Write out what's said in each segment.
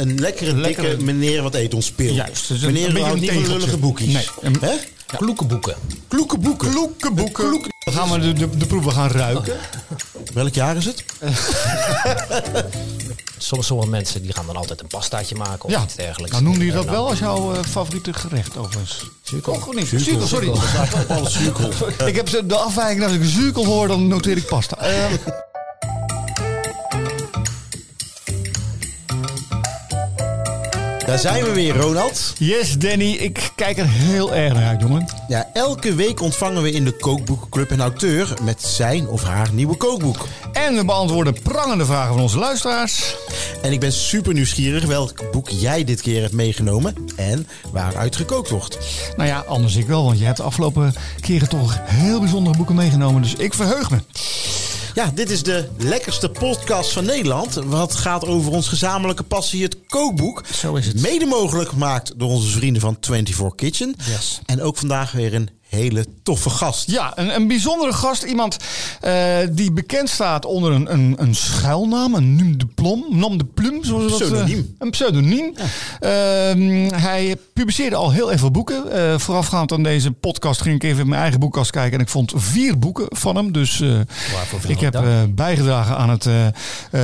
een lekkere, Lekkere- dikke meneer wat eet ons speel. Juist, dus een- meneer een niet van lullige boekjes. Nee, een- Hè? Kloekenboeken. Kloekenboeken. Kloekenboeken. Kloek- Dan gaan we de, de, de proeven gaan ruiken. Welk jaar is het? Soms sommige mensen die gaan dan altijd een pastaatje maken of Ja, iets dergelijks. nou noemde je dat wel als jouw eh, favoriete gerecht overigens. Zuurkool. Oh, niet. Zuurkool, sorry. Zuurkool. Ik heb ze- de afwijking, als ik een zuurkool hoor, dan noteer ik pasta. Ehm, Daar zijn we weer, Ronald. yes, Danny, ik kijk er heel erg naar uit, jongen. Ja, elke week ontvangen we in de Kookboekenclub een auteur met zijn of haar nieuwe kookboek. En we beantwoorden prangende vragen van onze luisteraars. En ik ben super nieuwsgierig welk boek jij dit keer hebt meegenomen en waaruit gekookt wordt. Nou ja, anders ik wel, want je hebt de afgelopen keren toch heel bijzondere boeken meegenomen. Dus ik verheug me. Ja, dit is de lekkerste podcast van Nederland. Wat gaat over ons gezamenlijke passie, het kookboek. Zo is het. Mede mogelijk gemaakt door onze vrienden van 24 Kitchen. Yes. En ook vandaag weer een hele toffe gast. Ja, een, een bijzondere gast. Iemand eh, die bekend staat onder een, een, een schuilnaam. Een nom de plom. Nom de plum. Zoals we dat, eh, Pseudoniem. een pseudoniem. Ehm, hij publiceerde al heel even boeken. Eh, voorafgaand aan deze podcast ging ik even in mijn eigen boekkast kijken. En ik vond vier boeken van hem. Dus eh, ik heb eh, bijgedragen aan het eh, eh,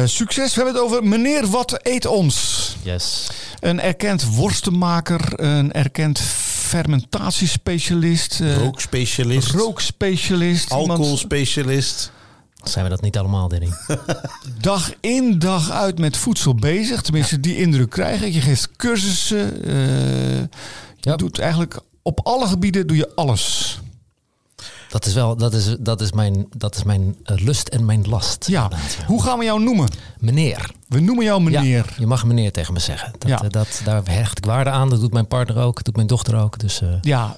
succes. We hebben het over Meneer Wat Eet Ons. Yes. Een erkend worstenmaker. Een erkend fermentatiespecialist. eh, Rookspecialist, rookspecialist. alcoholspecialist. Zijn we dat niet allemaal, Danny? dag in dag uit met voedsel bezig. Tenminste, die indruk krijg ik. Je geeft cursussen. eh, je Ja. doet eigenlijk op alle gebieden doe je alles. Dat is wel, dat is, dat is mijn, dat is mijn eh, lust en mijn last. Ja. Hoe gaan we jou noemen? Meneer. We noemen jou meneer. Ja, je mag meneer tegen me zeggen. Dat, Ja. eh, dat, daar hecht ik waarde aan. Dat doet mijn partner ook. Dat doet mijn dochter ook. Dus eh, Ja.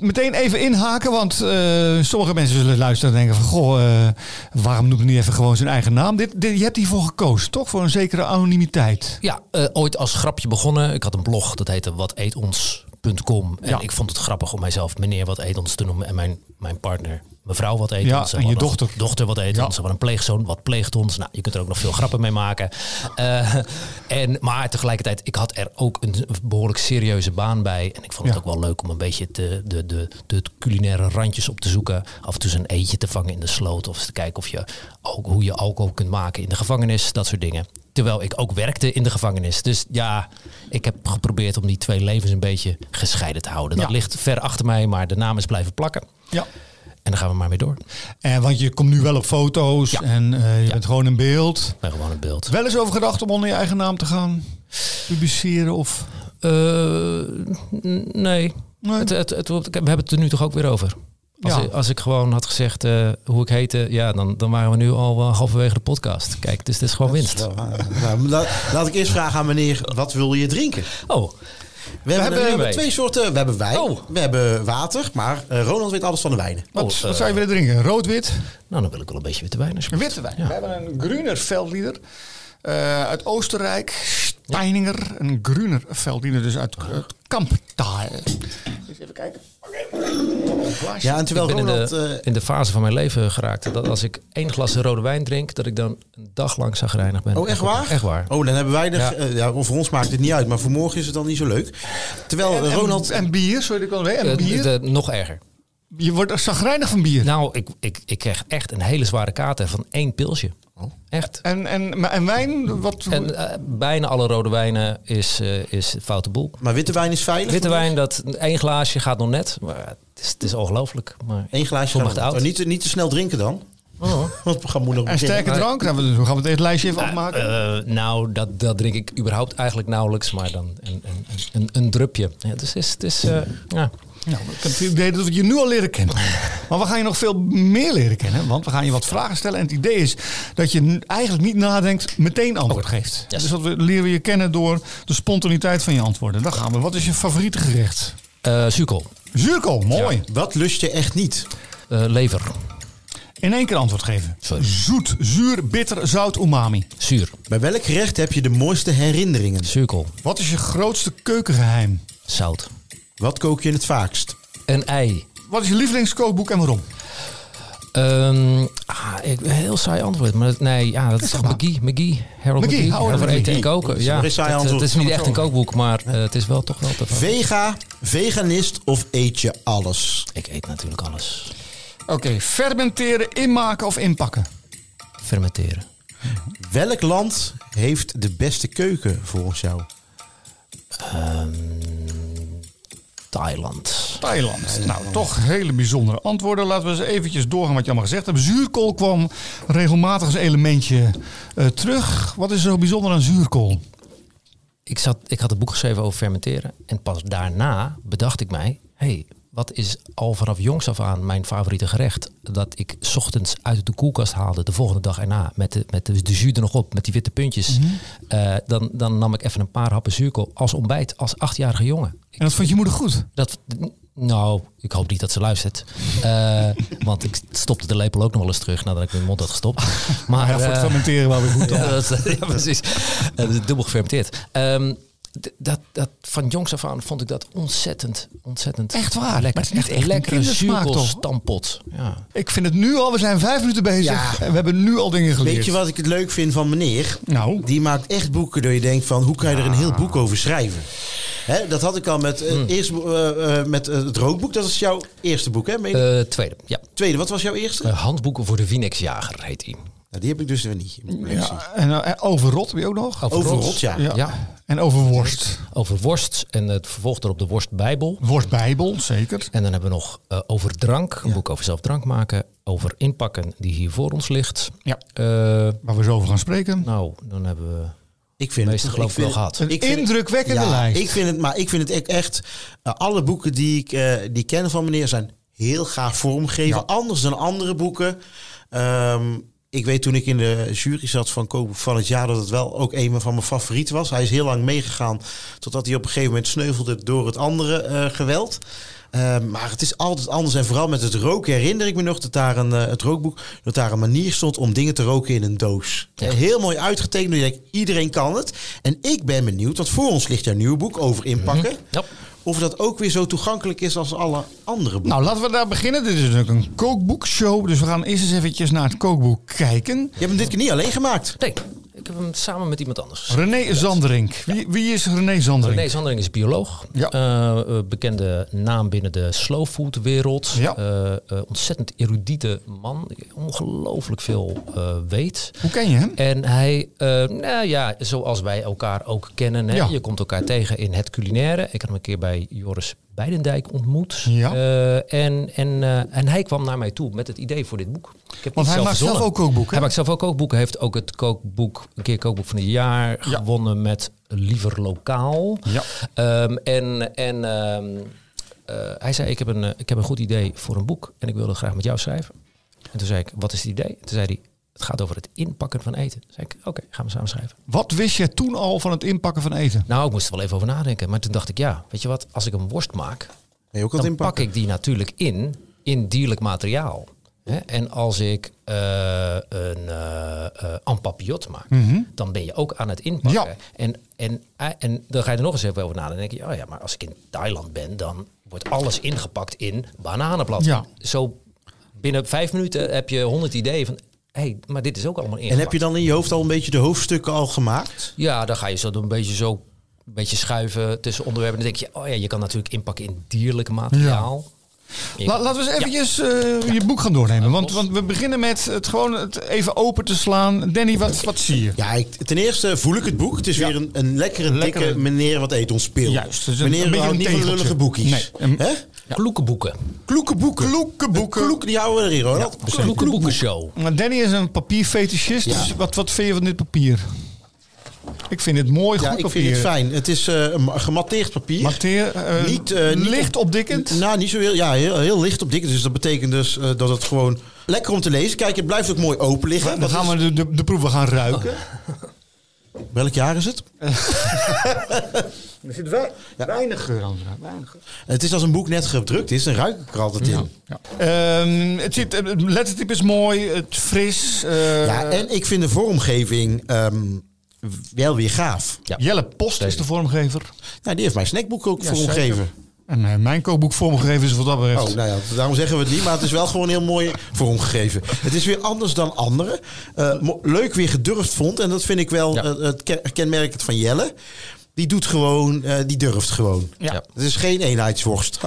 Meteen even inhaken, want sommige mensen zullen luisteren en denken van... Goh, waarom noemt hij niet even gewoon zijn eigen naam? Dit, dit, je hebt hiervoor gekozen, toch? Voor een zekere anonimiteit. ja, ooit als grapje begonnen. Ik had een blog, dat heette En Ja. ik vond het grappig om mijzelf meneer wat eet ons te noemen. En mijn, mijn partner mevrouw wat eet Ja, ons. en je dochter. Dochter wat eet Ja. ons. We hadden een pleegzoon wat pleegt ons. Nou, je kunt er ook nog veel grappen mee maken. Eh, en, maar tegelijkertijd, ik had er ook een behoorlijk serieuze baan bij. En ik vond het ook wel leuk om een beetje de, de, de, de culinaire randjes op te zoeken. Af en toe een eetje te vangen in de sloot. Of te kijken of je ook hoe je alcohol kunt maken in de gevangenis. Dat soort dingen. Terwijl ik ook werkte in de gevangenis. Dus ja, ik heb geprobeerd om die twee levens een beetje gescheiden te houden. Dat Ja. ligt ver achter mij, maar de naam is blijven plakken. Ja. En dan gaan we maar mee door. En want je komt nu wel op foto's Ja. en eh, je bent gewoon in beeld. Ik ben gewoon een beeld. Wel eens over gedacht om onder je eigen naam te gaan publiceren of... Eh, nee. Nee. Het, het, het, we hebben het er nu toch ook weer over. Als, Ja. ik, als ik gewoon had gezegd eh, hoe ik heette, ja, dan, dan waren we nu al eh, halverwege de podcast. Kijk, dus het is gewoon winst. Wel, nou, la- laat ik eerst vragen aan meneer, wat wil je drinken? Oh, We, hebben, hebben we hebben mee. twee soorten. We hebben wijn, Oh. we hebben water, maar eh, Ronald weet alles van de wijnen. Wat, Oh, wat zou je willen drinken? Rood, wit? nou dan wil ik wel een beetje witte wijn. Witte wijn. Ja. We hebben een Gruner Veldlieder eh, uit Oostenrijk. Steininger. Een Gruner Veldlieder, dus uit uh, Kamptaal. Eens even kijken. Ja, en terwijl ik ben in de, eh, in de fase van mijn leven geraakt dat als ik één glas rode wijn drink, dat ik dan een dag lang zagrijnig ben. oh, echt waar? Echt waar. Oh, dan hebben wij er... Ja. eh, ja, voor ons maakt het niet uit, maar voor morgen is het dan niet zo leuk. Terwijl en, Ronald... en, en bier, sorry, ik wil En Eh, bier. de- nog erger. je wordt zagrijnig van bier. Nou, ik, ik, ik kreeg echt een hele zware kater van één pilsje. Echt. En, en, maar- en wijn? Wat, En eh, bijna alle rode wijnen is, eh, is foute boel. maar witte wijn is veilig? Witte wijn, dat één glaasje gaat nog net. Maar het is, het is ongelooflijk. Maar Eén glaasje te oud. oh, niet, te- niet te snel drinken dan. Oh. Want we gaan moeilijk en sterke drank? Nou, we- gaan we het lijstje even afmaken. Eh, nou, dat, dat drink ik überhaupt eigenlijk nauwelijks. Maar dan een, een, een, een drupje. Ja, het is, het is eh, ja. Nou, ik heb het idee dat we je nu al leren kennen. Maar we gaan je nog veel meer leren kennen. Want we gaan je wat vragen stellen. En het idee is dat je eigenlijk niet nadenkt, meteen antwoord geeft. Yes. Dus dat we, leren we je kennen door de spontaniteit van je antwoorden. Dan gaan we. Wat is je favoriete gerecht? Eh, zuurkool. Zuurkool, mooi. Wat lust je echt niet? Eh, lever. In één keer antwoord geven. Sorry. Zoet, zuur, bitter, zout, umami. Zuur. Bij welk gerecht heb je de mooiste herinneringen? Zuurkool. Wat is je grootste keukengeheim? Zout. Wat kook je het vaakst? Een ei. Wat is je lievelingskookboek en waarom? Ehm, ah, ik, heel saai antwoord. Maar dat- nee, ja, dat is toch McGee. McGee. Harold McGee, over eten en McGee. koken. Dat is Ja, een saai het, antwoord. het is niet echt een kookboek, maar eh, het is wel toch wel te Vega, veganist of eet je alles? Ik eet natuurlijk alles. Oké, fermenteren, inmaken of inpakken? Fermenteren. Welk land heeft de beste keuken volgens jou? Ehm, Thailand. Thailand. Nou, toch hele bijzondere antwoorden. Laten we eens eventjes doorgaan wat je allemaal gezegd hebt. Zuurkool kwam regelmatig als elementje eh, terug. Wat is er zo bijzonder aan zuurkool? Ik, zat, ik had een boek geschreven over fermenteren. En pas daarna bedacht ik mij... hey, wat is al vanaf jongs af aan mijn favoriete gerecht? Dat ik 's ochtends uit de koelkast haalde de volgende dag erna... met de, met de, de jus er nog op, met die witte puntjes. Eh, dan, dan nam ik even een paar happen zuurkool als ontbijt. Als achtjarige jongen. En dat vond je moeder goed? dat, nou, ik hoop niet dat ze luistert. Eh, want ik stopte de lepel ook nog wel eens terug nadat ik mijn mond had gestopt. Maar, Ja, voor het eh, fermenteren wel weer goed. toch? ja, dat ja, precies. Is dubbel gefermenteerd. D- dat, dat, van jongs af aan vond ik dat ontzettend, ontzettend Echt waar? Maar lekker. het is niet echt echt een lekkere kindersmaak, toch? zuurkoolstampot. Ja. Ik vind het nu al, we zijn vijf minuten bezig. Ja. En we hebben nu al dingen geleerd. Weet je wat ik het leuk vind van meneer? Nou, Die maakt echt boeken door je denkt van hoe kan je er een heel boek over schrijven? Hè, dat had ik al met, eh, eerst, eh, eh, met het rookboek. Dat is jouw eerste boek, hè? Eh, tweede, ja. Tweede, wat was jouw eerste? Handboeken voor de Vinex-jager heet die. Nou, die heb ik dus weer niet. ja, en, eh, en over rot heb je ook nog? Over rot, ja. Ja. Ja. En over worst. Over worst en het vervolg erop de worstbijbel. Worstbijbel, zeker. En dan hebben we nog eh, over drank, een boek over zelf drank maken. Over inpakken, die hier voor ons ligt. Ja. Eh, Waar we zo over gaan spreken. nou, dan hebben we Ik vind meeste het, geloof ik wel vind- gehad. Een ik vind- indrukwekkende ja, lijst. Ik vind het, maar ik vind het echt, alle boeken die ik, eh, die ken van meneer zijn heel gaaf vormgeven. Ja. Anders dan andere boeken. Ehm, ik weet toen ik in de jury zat van Koopboek van het jaar dat het wel ook een van mijn favorieten was. Hij is heel lang meegegaan totdat hij op een gegeven moment sneuvelde door het andere eh, geweld. Ehm, maar het is altijd anders. En vooral met het roken herinner ik me nog dat daar een, eh, het rookboek, dat daar een manier stond om dingen te roken in een doos. Ja. Eh, Heel mooi uitgetekend. Denkt, iedereen kan het. En ik ben benieuwd, want voor ons ligt jouw nieuwe boek over inpakken. Ja. Of dat ook weer zo toegankelijk is als alle andere boeken. Nou, laten we daar beginnen. Dit is natuurlijk een kookboekshow. Dus we gaan eerst eens eventjes naar het kookboek kijken. Je hebt hem dit keer niet alleen gemaakt. Nee, ik heb hem samen met iemand anders. geschreven. René Zanderink. Wie, wie is René Zanderink? René Zandering is bioloog. Ja. Eh, eh, bekende naam binnen de slow food wereld. Ja. Eh, ontzettend erudite man. Ongelooflijk veel weet. Hoe ken je hem? En hij, nou ja, zoals wij elkaar ook kennen. Hè? Ja. Je komt elkaar tegen in het culinaire. Ik had hem een keer bij Joris Beidendijk ontmoet. Ja. Eh, en, en, eh, en hij kwam naar mij toe met het idee voor dit boek. Ik heb Want hij maakt zelf ook kookboeken. Hij maakt zelf ook kookboeken. Hij heeft ook het kookboek, een keer kookboek van het jaar Ja. gewonnen met Liever Lokaal. Ja. Ehm, en en ehm, eh, hij zei, ik heb, een, ik heb een goed idee voor een boek en ik wil het graag met jou schrijven. En toen zei ik, wat is het idee? Toen zei hij, het gaat over het inpakken van eten. Toen zei ik, oké, gaan we samen schrijven. Wat wist je toen al van het inpakken van eten? Nou, ik moest er wel even over nadenken. Maar toen dacht ik, ja, weet je wat? Als ik een worst maak, je ook dan inpakken? pak ik die natuurlijk in, in dierlijk materiaal. Hè? En als ik eh, een eh eh ampapiot maak, dan ben je ook aan het inpakken. Ja. En, en, eh, en dan ga je er nog eens even over nadenken. Dan denk je, oh ja, maar als ik in Thailand ben, dan wordt alles ingepakt in bananenblad. Ja. Zo binnen vijf minuten heb je honderd ideeën van, hey, maar dit is ook allemaal ingepakt. En heb je dan in je hoofd al een beetje de hoofdstukken al gemaakt? Ja, dan ga je zo een beetje zo een beetje schuiven tussen onderwerpen. Dan denk je, oh ja, je kan natuurlijk inpakken in dierlijk materiaal. La- laten we eens eventjes eh, je boek gaan doornemen. Want, want we beginnen met het gewoon het even open te slaan. Danny, wat, wat zie je? Ja, ik, ten eerste voel ik het boek. Het is Ja. weer een, een lekkere, Lekkere- dikke meneer wat eet ons speel. Juist, dus een- meneer een een niet van lullige boekjes. Nee, Hè? Kloekenboeken. Kloeke boeken. Kloeke boeken. Kloek, die houden we erin, hoor. De Kloekenboekenshow. Maar Danny is een papierfetischist. Ja. Dus wat, wat vind je van dit papier? Ik vind het mooi, Ja, goed ik papier. vind het fijn. Het is eh, een gematteerd papier. Mateer, eh, Niet, eh, niet licht opdikkend. Nou, niet zo heel, ja, heel, heel licht op dik. Dus dat betekent dus eh, dat het gewoon lekker om te lezen. Kijk, het blijft ook mooi open liggen. Dan Dat gaan is- we de, de, de proeven gaan ruiken. Welk jaar is het? Er zit wel weinig geur aan. Weinig. Het is als een boek net gedrukt is. Dan ruik ik er altijd in. Ja. Ehm, het, zit, het lettertype is mooi, het fris. eh, Ja, en ik vind de vormgeving ehm, wel weer gaaf. Ja. Jelle Post is de vormgever. Nou, die heeft mijn snackboek ook Ja, vormgegeven. En eh, mijn kookboek vormgegeven is wat dat betreft. Oh, nou ja, daarom zeggen we het niet, maar het is wel gewoon heel mooi vormgegeven. Het is weer anders dan andere. Eh, leuk weer gedurfd vond, en dat vind ik wel Ja. eh, het ken- kenmerkend van Jelle. Die doet gewoon, eh, die durft gewoon. Ja. Het is geen eenheidsworst.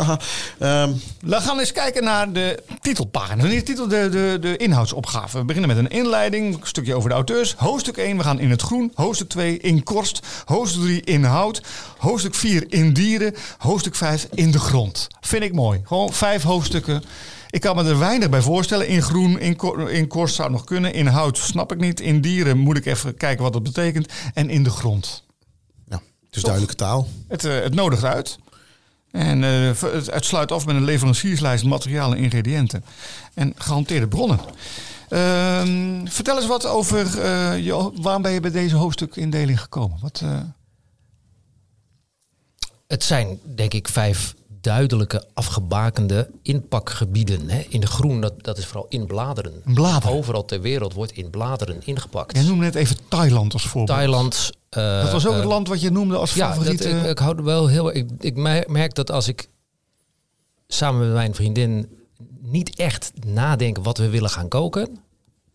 Ehm, We gaan eens kijken naar de titelpagina. Niet de titel, de, de, de inhoudsopgave. We beginnen met een inleiding, een stukje over de auteurs. Hoofdstuk 1, we gaan in het groen. Hoofdstuk 2, in korst. Hoofdstuk 3, in hout. Hoofdstuk 4, in dieren. Hoofdstuk 5, in de grond. Vind ik mooi. Gewoon vijf hoofdstukken. Ik kan me er weinig bij voorstellen. In groen, in, in korst zou het nog kunnen. In hout snap ik niet. In dieren moet ik even kijken wat dat betekent. En in de grond. Is duidelijke taal. Het, eh, het nodigt uit. En eh, het, het sluit af met een leverancierslijst materiaal en ingrediënten. En gehanteerde bronnen. Ehm, vertel eens wat over eh, je, waarom ben je bij deze hoofdstukindeling gekomen? Wat, eh, Het zijn, denk ik, vijf duidelijke afgebakende inpakgebieden. Hè. In de groen, dat, dat is vooral in bladeren. Bladeren. Overal ter wereld wordt in bladeren ingepakt. jij noemde net even Thailand als voorbeeld. Thailand. Eh, Dat was ook eh, het land wat je noemde als Ja, dat, favoriete. ik, ik hou wel heel. Ik, ik mer- merk dat als ik samen met mijn vriendin niet echt nadenk wat we willen gaan koken,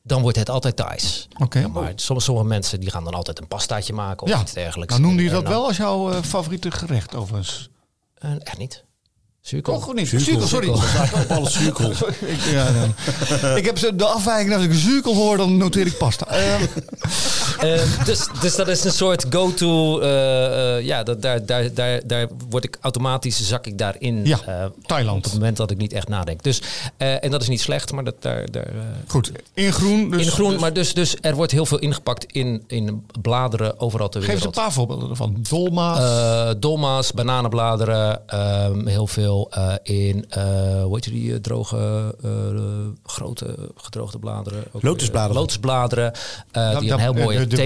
dan wordt het altijd Thais. Oké. Maar sommige, sommige mensen die gaan dan altijd een pastaatje maken of Ja. iets dergelijks. Nou noemde je dat en wel als jouw eh, favoriete gerecht overigens? Eh, echt niet. Zuurkool. Toch niet? Zuurkool, sorry. Op alles zuurkool. Sorry, ik, ja, dan- ik heb ze- de afwijking, als ik zuurkool hoor, dan noteer ik pasta. Ehm, Eh, dus, dus dat is een soort go-to. eh, eh, ja, dat, daar, daar, daar, daar word ik automatisch, zak ik daarin. Ja, eh, op Thailand. het moment dat ik niet echt nadenk. Dus, eh, en dat is niet slecht, maar dat, daar, daar, eh, Goed, in groen. Dus, in groen, dus- maar dus, dus er wordt heel veel ingepakt in, in bladeren overal ter Geef eens een wereld. paar voorbeelden ervan. Dolma. Eh, dolma's, bananenbladeren, ehm, heel veel eh, in, eh hoe heet je die eh, droge, grote gedroogde bladeren? Ook, Lotusbladeren. lotusbladeren, die een heel mooie de, de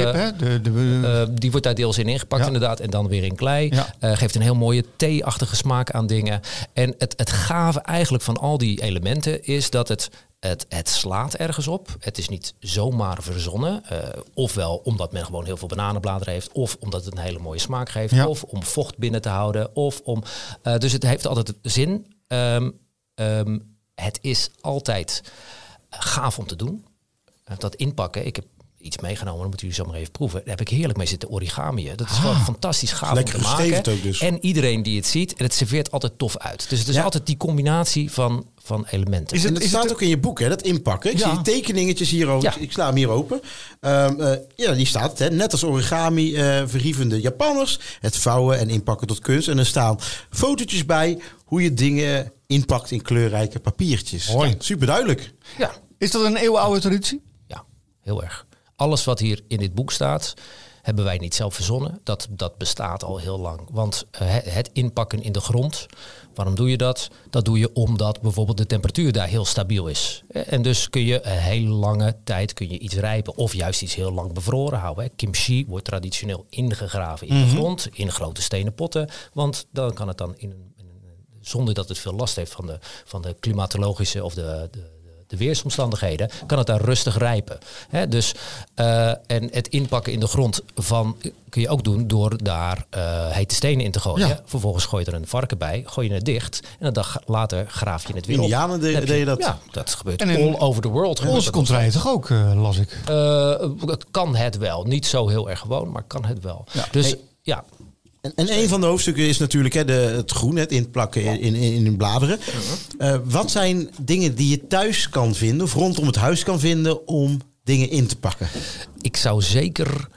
hè? De, de, die wordt daar deels in ingepakt Ja. inderdaad. En dan weer in klei. Ja. Geeft een heel mooie thee-achtige smaak aan dingen. En het, het gave eigenlijk van al die elementen is dat het, het, het slaat ergens op. Het is niet zomaar verzonnen. Eh, ofwel omdat men gewoon heel veel bananenbladeren heeft. Of omdat het een hele mooie smaak geeft. Ja. Of om vocht binnen te houden. Of om, eh, dus het heeft altijd zin. Ehm, ehm, het is altijd gaaf om te doen. Eh, Dat inpakken. Ik heb iets meegenomen, dan moeten jullie zo maar even proeven. Daar heb ik heerlijk mee zitten origamieën. Dat is gewoon fantastisch gaaf Lekker om te maken. ook dus. En iedereen die het ziet, en het serveert altijd tof uit. Dus het is Ja. altijd die combinatie van, van elementen. Is het- En dat staat ook in je boek, hè, dat inpakken. Ik Ja. zie die tekeningetjes hier ook. Ja. Ik sla hem hier open. Ehm, eh, ja, die staat, hè, net als origami, eh verhievende Japanners. Het vouwen en inpakken tot kunst. En er staan fotootjes bij hoe je dingen inpakt in kleurrijke papiertjes. Mooi. Ja, super duidelijk. ja, is dat een eeuwenoude traditie? ja, heel erg. Alles wat hier in dit boek staat, hebben wij niet zelf verzonnen. Dat, dat bestaat al heel lang. Want eh, het- inpakken in de grond, waarom doe je dat? Dat doe je omdat bijvoorbeeld de temperatuur daar heel stabiel is. Eh, En dus kun je een hele lange tijd kun je iets rijpen of juist iets heel lang bevroren houden. Kimchi wordt traditioneel ingegraven in de grond, in grote stenen potten. Want dan kan het dan in een, in een- zonder dat het veel last heeft van de, van de klimatologische of de, de, de weersomstandigheden, kan het daar rustig rijpen. Hè, dus, eh, en het inpakken in de grond van kun je ook doen door daar eh hete stenen in te gooien. Ja. Vervolgens gooi je er een varken bij, gooi je het dicht en een dag later graaf je het weer op. Indianen de- Dan heb je- deden dat. Ja, dat gebeurt En in all over the world. Onze dat rijden toch ook, eh, las ik. eh, het kan het wel. Niet zo heel erg gewoon, maar kan het wel. Dus Hey. ja, En, en een van de hoofdstukken is natuurlijk hè, de, het groen, het inplakken in, in, in, in bladeren. Eh, wat zijn dingen die je thuis kan vinden of rondom het huis kan vinden om dingen in te pakken? ik zou zeker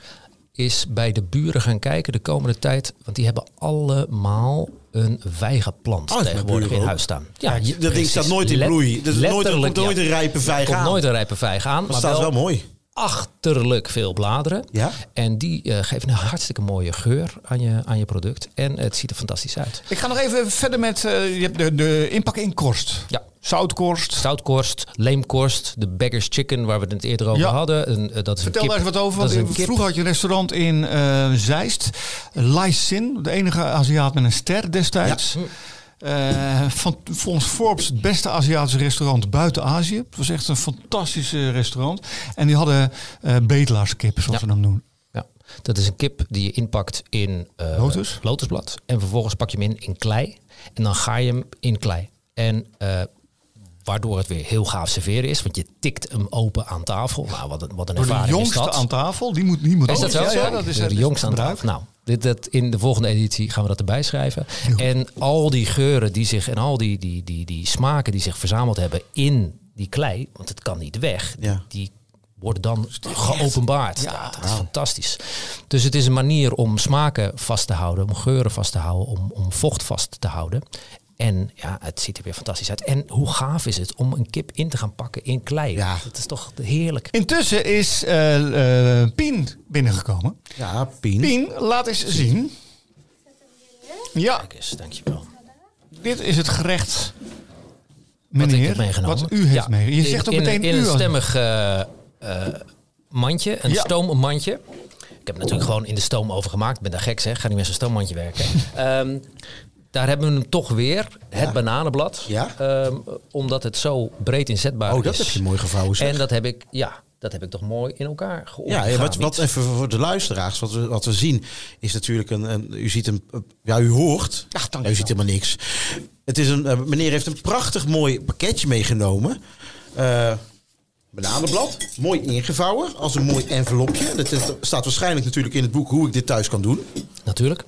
eens bij de buren gaan kijken de komende tijd. Want die hebben allemaal een vijgenplant Oh, tegenwoordig in huis staan. Ja, dat ding staat nooit in bloei. Er is nooit- er komt nooit een rijpe vijg Er komt aan. nooit een rijpe vijg aan. Dat Maar staat wel wel mooi. Achterlijk veel bladeren. Ja? En die eh, geven een hartstikke mooie geur aan je, aan je product. En het ziet er fantastisch uit. Ik ga nog even verder met, eh, je hebt de, de inpakken in korst. Ja. Zoutkorst. Zoutkorst, leemkorst, de Beggar's Chicken, waar we het eerder over Ja. hadden. Een, eh, dat is Vertel daar eens wat over. Want vroeger had je een restaurant in Zeist. Lai Sin, de enige Aziat met een ster destijds. Eh, van, volgens Forbes het beste Aziatische restaurant buiten Azië. Het was echt een fantastisch restaurant. En die hadden eh bedelaarskip, zoals Ja. ze hem noemen. Ja. Dat is een kip die je inpakt in eh, Lotus? lotusblad. En vervolgens pak je hem in in klei. En dan ga je hem in klei. En waardoor het weer heel gaaf serveren is. Want je tikt hem open aan tafel. Nou, wat een, wat een de ervaring is jongste dat. aan tafel, die moet, die moet Is dat zo? Ja, ja, dat is de dat jongste aan tafel. Nou, dit, dat in de volgende editie gaan we dat erbij schrijven. En al die geuren die zich en al die, die, die, die smaken die zich verzameld hebben in die klei, want het kan niet weg, Ja. die worden dan geopenbaard. Ja, dat is fantastisch. Dus het is een manier om smaken vast te houden, om geuren vast te houden, om, om vocht vast te houden. En ja, het ziet er weer fantastisch uit. En hoe gaaf is het om een kip in te gaan pakken in klei? Ja. Dat is toch heerlijk. Intussen is eh, eh, Pien binnengekomen. Ja, Pien. Pien, laat eens zien. Ja, Kijk eens, dankjewel. dit is het gerecht, Wat ik meneer, heb meegenomen. wat u heeft Ja, meegenomen. Je zegt ook in, meteen in u. een stemmig eh, eh, mandje, een Ja. stoommandje. Ik heb het natuurlijk gewoon in de stoom overgemaakt. Ik ben daar gek zeg, ga niet met zo'n stoommandje werken. Ehm, daar hebben we hem toch weer, het Ja. bananenblad. Ja. Ehm, omdat het zo breed inzetbaar Oh, is. dat heb je mooi gevouwen. zeg. En dat heb ik, ja, dat heb ik toch mooi in elkaar georganiseerd. ja, wat, wat even voor de luisteraars, wat we, wat we zien, is natuurlijk een, een u ziet een, ja, u hoort, Ach, dank Ja, u je ziet helemaal niks. Het is een, eh, meneer heeft een prachtig mooi pakketje meegenomen. Eh bananenblad, mooi ingevouwen, als een mooi envelopje. Dat staat waarschijnlijk natuurlijk in het boek hoe ik dit thuis kan doen. Natuurlijk.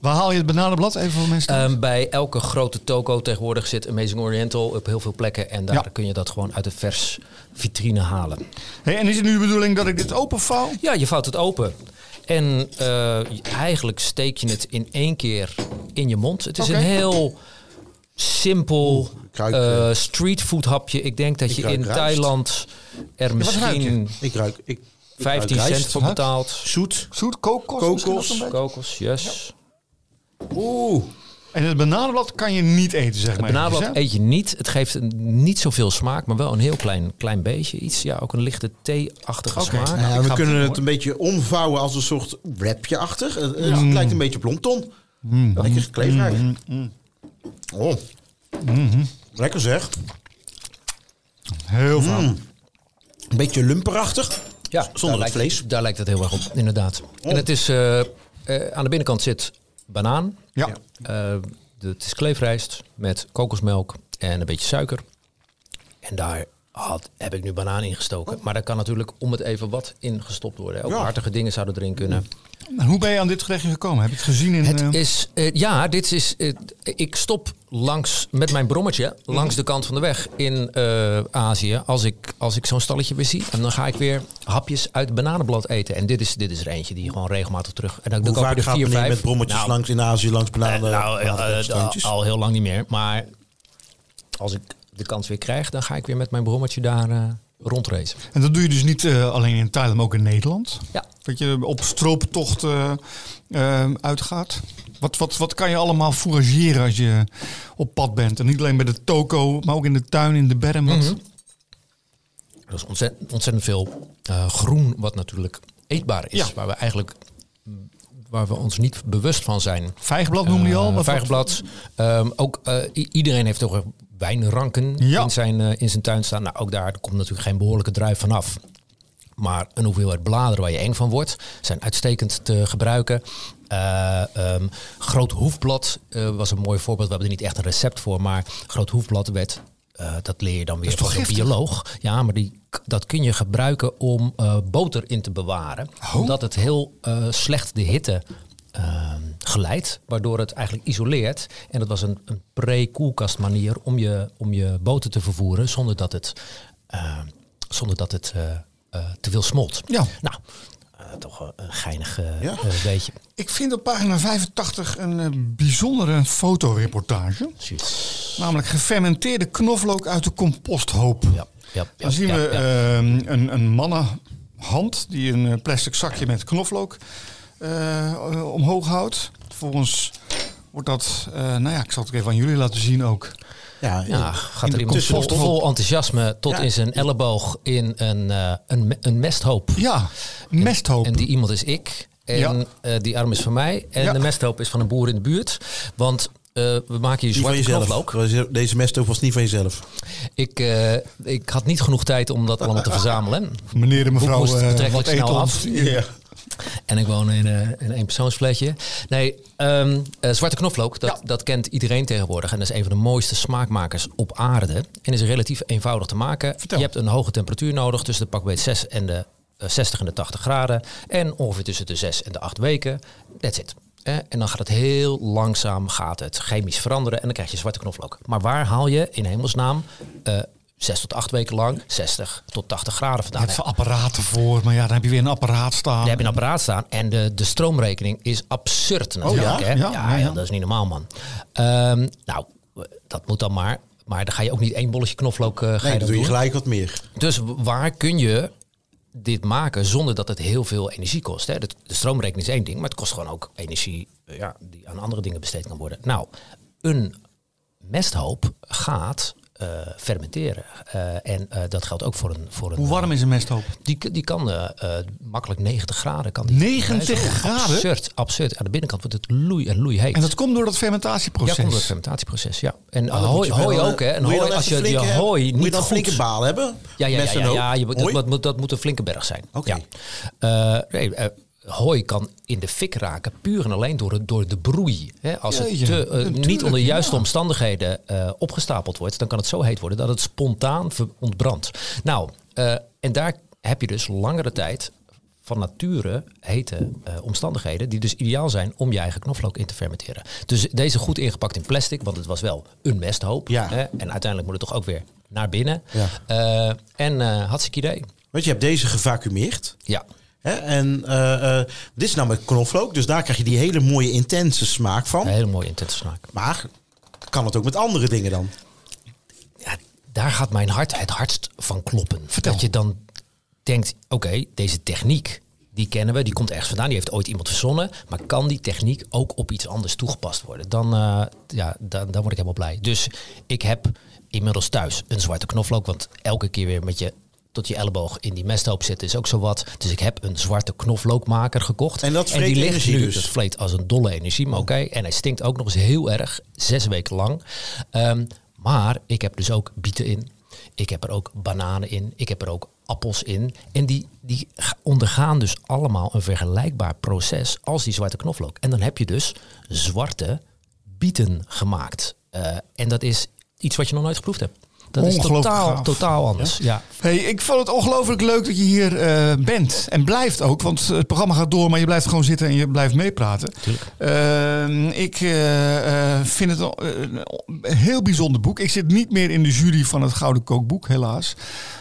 Waar haal je het bananenblad? Even voor mensen. Ehm, bij elke grote toko tegenwoordig zit Amazing Oriental op heel veel plekken. En daar Ja. kun je dat gewoon uit de vers vitrine halen. Hey, en is het nu de bedoeling dat ik dit openvouw? Ja, je vouwt het open. En eh, eigenlijk steek je het in één keer in je mond. Het is een heel simpel eh, eh, streetfood hapje. Ik denk dat ik je in. Thailand er misschien Ik ruik, ik, ik 15 ruik cent voor betaalt. Zoet. Zoet, kokos? Kokos. Kokos, yes. Oeh. En het bananenblad kan je niet eten, zeg Het maar. bananenblad eventjes, hè? eet je niet. Het geeft niet zoveel smaak, maar wel een heel klein, klein beetje. Iets, ja, ook een lichte thee-achtige smaak. Nou, Ja, we kunnen het het een beetje omvouwen als een soort wrapje achter. Het, het lijkt een beetje op lontton. Lekker gekleefd Oh. Lekker zeg. Heel veel. Een beetje lumperachtig. Ja, Zonder het lijkt, vlees. Daar lijkt het heel erg op, inderdaad. En het is, eh, eh, aan de binnenkant zit banaan. Ja. Eh, de- het is kleefrijst met kokosmelk en een beetje suiker. En daar had, heb ik nu banaan in gestoken. Maar daar kan natuurlijk om het even wat in gestopt worden. Ook Ja. hartige dingen zouden erin kunnen. Hoe ben je aan dit gerechtje gekomen? Heb je het gezien in... Het eh, is, eh, ja, dit is. eh, ik stop langs met mijn brommetje langs de kant van de weg in eh, Azië. Als ik, als ik zo'n stalletje weer zie. En dan ga ik weer hapjes uit bananenblad eten. En dit is, dit is er eentje die gewoon regelmatig terug. En dan, dan Hoe je vaak er gaat vier, meneer vijf. met brommetjes Nou, langs in Azië, langs bananen? nou, al heel lang niet meer. Maar als ik de kans weer krijg, dan ga ik weer met mijn brommetje daar rondracen. En dat doe je dus niet alleen in Thailand, maar ook in Nederland? Ja. Dat je op strooptocht eh, eh, uitgaat? Wat, wat, wat kan je allemaal fourageren als je op pad bent? En niet alleen bij de toko, maar ook in de tuin, in de berm. Wat- Mhm. Er is ontzettend, ontzettend veel eh, groen wat natuurlijk eetbaar is. Ja. Waar we eigenlijk waar we ons niet bewust van zijn. Vijgenblad noemde je al? Wat- vijgenblad. Ehm, ook iedereen heeft toch wijnranken Ja. in, zijn, in zijn tuin staan. Nou, ook daar komt natuurlijk geen behoorlijke druif vanaf. Maar een hoeveelheid bladeren waar je eng van wordt, zijn uitstekend te gebruiken. Eh, ehm, groot hoefblad eh, was een mooi voorbeeld. We hebben er niet echt een recept voor, maar groot hoefblad werd. eh, dat leer je dan weer van een bioloog. Ja, maar die, dat kun je gebruiken om boter in te bewaren. Oh. Omdat het heel slecht de hitte ehm, geleidt. Waardoor het eigenlijk isoleert. En dat was een, een pre-koelkast manier om je, om je boter te vervoeren. Zonder dat het, eh, zonder dat het te veel smolt. Ja. Nou, eh, toch een geinig eh, Ja. eh, beetje. Ik vind op pagina 85 een eh, bijzondere fotoreportage. Precies. Namelijk gefermenteerde knoflook uit de composthoop. Ja, ja, ja, Dan zien we ehm, een, een mannenhand die een eh, plastic zakje met knoflook eh, eh, omhoog houdt. Vervolgens wordt dat, eh, nou ja, ik zal het even aan jullie laten zien ook. Ja, gaat er iemand vol, enthousiasme tot Ja. in zijn elleboog in een, eh, een, een mesthoop. Ja, mesthoop. En die iemand is ik. En Ja. eh, die arm is van mij. En Ja. de mesthoop is van een boer in de buurt. Want eh, we maken hier zwarte jezelf. knoflook. Deze mesthoop was niet van jezelf. Ik, eh, ik had niet genoeg tijd om dat allemaal te verzamelen. Meneer en mevrouw, eh, wat eet af. Ja. En ik woon in, eh, in een eenpersoonsflatje. Nee, ehm, eh, zwarte knoflook, dat, Ja. dat kent iedereen tegenwoordig. En dat is een van de mooiste smaakmakers op aarde. En is relatief eenvoudig te maken. Vertel. Je hebt een hoge temperatuur nodig tussen de pakbeet 6 en de eh, 60 en de 80 graden. En ongeveer tussen de 6 en de 8 weken. That's it. Eh, En dan gaat het heel langzaam gaat het chemisch veranderen en dan krijg je zwarte knoflook. Maar waar haal je in hemelsnaam 6 tot 8 weken lang 60 tot 80 graden Je vandaan? hebt apparaten voor, maar ja, dan heb je weer een apparaat staan. Je hebt een apparaat staan en de, de stroomrekening is absurd natuurlijk. ja? Hè? Ja, Ja, ja, ja. dat is niet normaal, man. Ehm, nou, dat moet dan maar. Maar dan ga je ook niet één bolletje knoflook eh ga Nee, je dan dan doe je doen. gelijk wat meer. Dus waar kun je dit maken zonder dat het heel veel energie kost? Hè? De, de stroomrekening is één ding, maar het kost gewoon ook energie eh, ja, die aan andere dingen besteed kan worden. Nou, een mesthoop gaat eh, fermenteren. Eh, en eh, dat geldt ook voor een... Voor een Hoe warm is een mesthoop? die, die kan makkelijk 90 graden. Kan die 90 Ja, is graden? Absurd, absurd. Aan de binnenkant wordt het loei en loei heet. En dat komt door dat ja, fermentatieproces. komt door het fermentatieproces, ja. En dan hooi, moet je wel, hooi ook, hè. En moet je hooi, als je je flinke- hooi Moet je niet dan goed... flinke baal hebben? Ja, ja, ja, ja, hoop? ja je, moet- dat, moet, dat moet een flinke berg zijn. Oké. Ja. Eh, nee, hooi kan in de fik raken puur en alleen door, het- door de broei. Als het te, eh, niet onder de juiste ja. omstandigheden eh, opgestapeld wordt, dan kan het zo heet worden dat het spontaan ontbrandt. Nou, eh, en daar heb je dus langere tijd van nature hete omstandigheden, die dus ideaal zijn om je eigen knoflook in te fermenteren. Dus deze goed ingepakt in plastic, want het was wel een mesthoop. Ja. Hè, en uiteindelijk moet het toch ook weer naar binnen. Ja. En eh hartstikke idee. Want je hebt deze gevacumeerd. Ja. Hè? En eh, eh, dit is nou met knoflook. Dus daar krijg je die hele mooie intense smaak van. Een hele mooie intense smaak. Maar kan het ook met andere dingen dan? Ja, daar gaat mijn hart het hardst van kloppen. Vertel. Dat je dan denkt, oké, deze techniek, die kennen we, die komt ergens vandaan, die heeft ooit iemand verzonnen. Maar kan die techniek ook op iets anders toegepast worden? Dan, eh, ja, dan, dan word ik helemaal blij. Dus ik heb inmiddels thuis een zwarte knoflook, want elke keer weer met je tot je elleboog in die mesthoop zitten is ook zo wat. Dus ik heb een zwarte knoflookmaker gekocht. En dat die ligt nu, dus? Dat vleet als een dolle energie, maar oké. En hij stinkt ook nog eens heel erg, zes weken lang. Ehm, maar ik heb dus ook bieten in. Ik heb er ook bananen in. Ik heb er ook appels in. En die, die ga- ondergaan dus allemaal een vergelijkbaar proces als die zwarte knoflook. En dan heb je dus zwarte bieten gemaakt. Eh, en dat is iets wat je nog nooit geproefd hebt. Dat is Ongelooflijk totaal, gaaf. totaal anders. Ja. Hey, ik vond het ongelooflijk leuk dat je hier eh, bent. En blijft ook, want het programma gaat door, maar je blijft gewoon zitten en je blijft meepraten. Ehm, ik eh, eh, vind het een, een heel bijzonder boek. Ik zit niet meer in de jury van het Gouden Kookboek, helaas.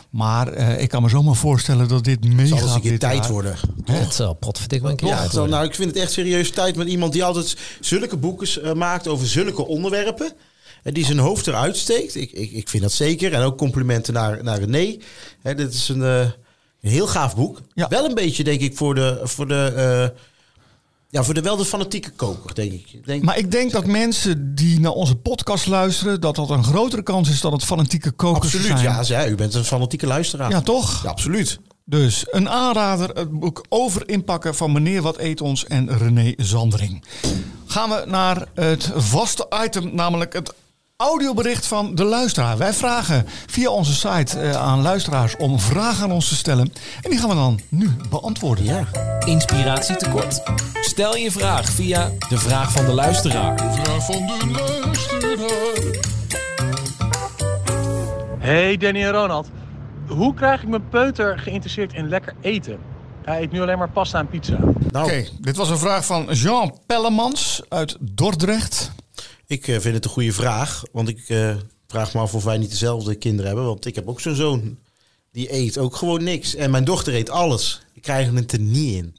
Maar eh, ik kan me zomaar voorstellen dat dit Het zal een keer dit tijd jaar. worden. Het zal potverdik wel een keer Ja, nou, ik vind het echt serieus tijd met iemand die altijd zulke boeken maakt over zulke onderwerpen. En die zijn hoofd eruit steekt. Ik, ik, ik vind dat zeker. En ook complimenten naar, naar René. Hè, dit is een, eh, een heel gaaf boek. Ja. Wel een beetje, denk ik, voor de, voor de, eh, ja, voor de wel de fanatieke koker, denk ik. Denk, Maar ik denk dat mensen die naar onze podcast luisteren, dat dat een grotere kans is dan het fanatieke kokers absoluut, zijn. ja, zij, u bent een fanatieke luisteraar. Ja, toch? Ja, absoluut. Dus een aanrader, het boek Over inpakken van Meneer Wat Eet Ons en René Zandering. Gaan we naar het vaste item, namelijk het audiobericht van de luisteraar. Wij vragen via onze site eh, aan luisteraars om vragen aan ons te stellen. En die gaan we dan nu beantwoorden. Ja. Inspiratie tekort. Stel je vraag via de vraag van de luisteraar. Vraag van de luisteraar. Hey Danny en Ronald. Hoe krijg ik mijn peuter geïnteresseerd in lekker eten? Hij eet nu alleen maar pasta en pizza. Nou, Oké, dit was een vraag van Jean Pellemans uit Dordrecht. Ik eh, vind het een goede vraag. Want ik eh, vraag me af of wij niet dezelfde kinderen hebben. Want ik heb ook zo'n zoon. Die eet ook gewoon niks. En mijn dochter eet alles. Ik krijg het er niet in.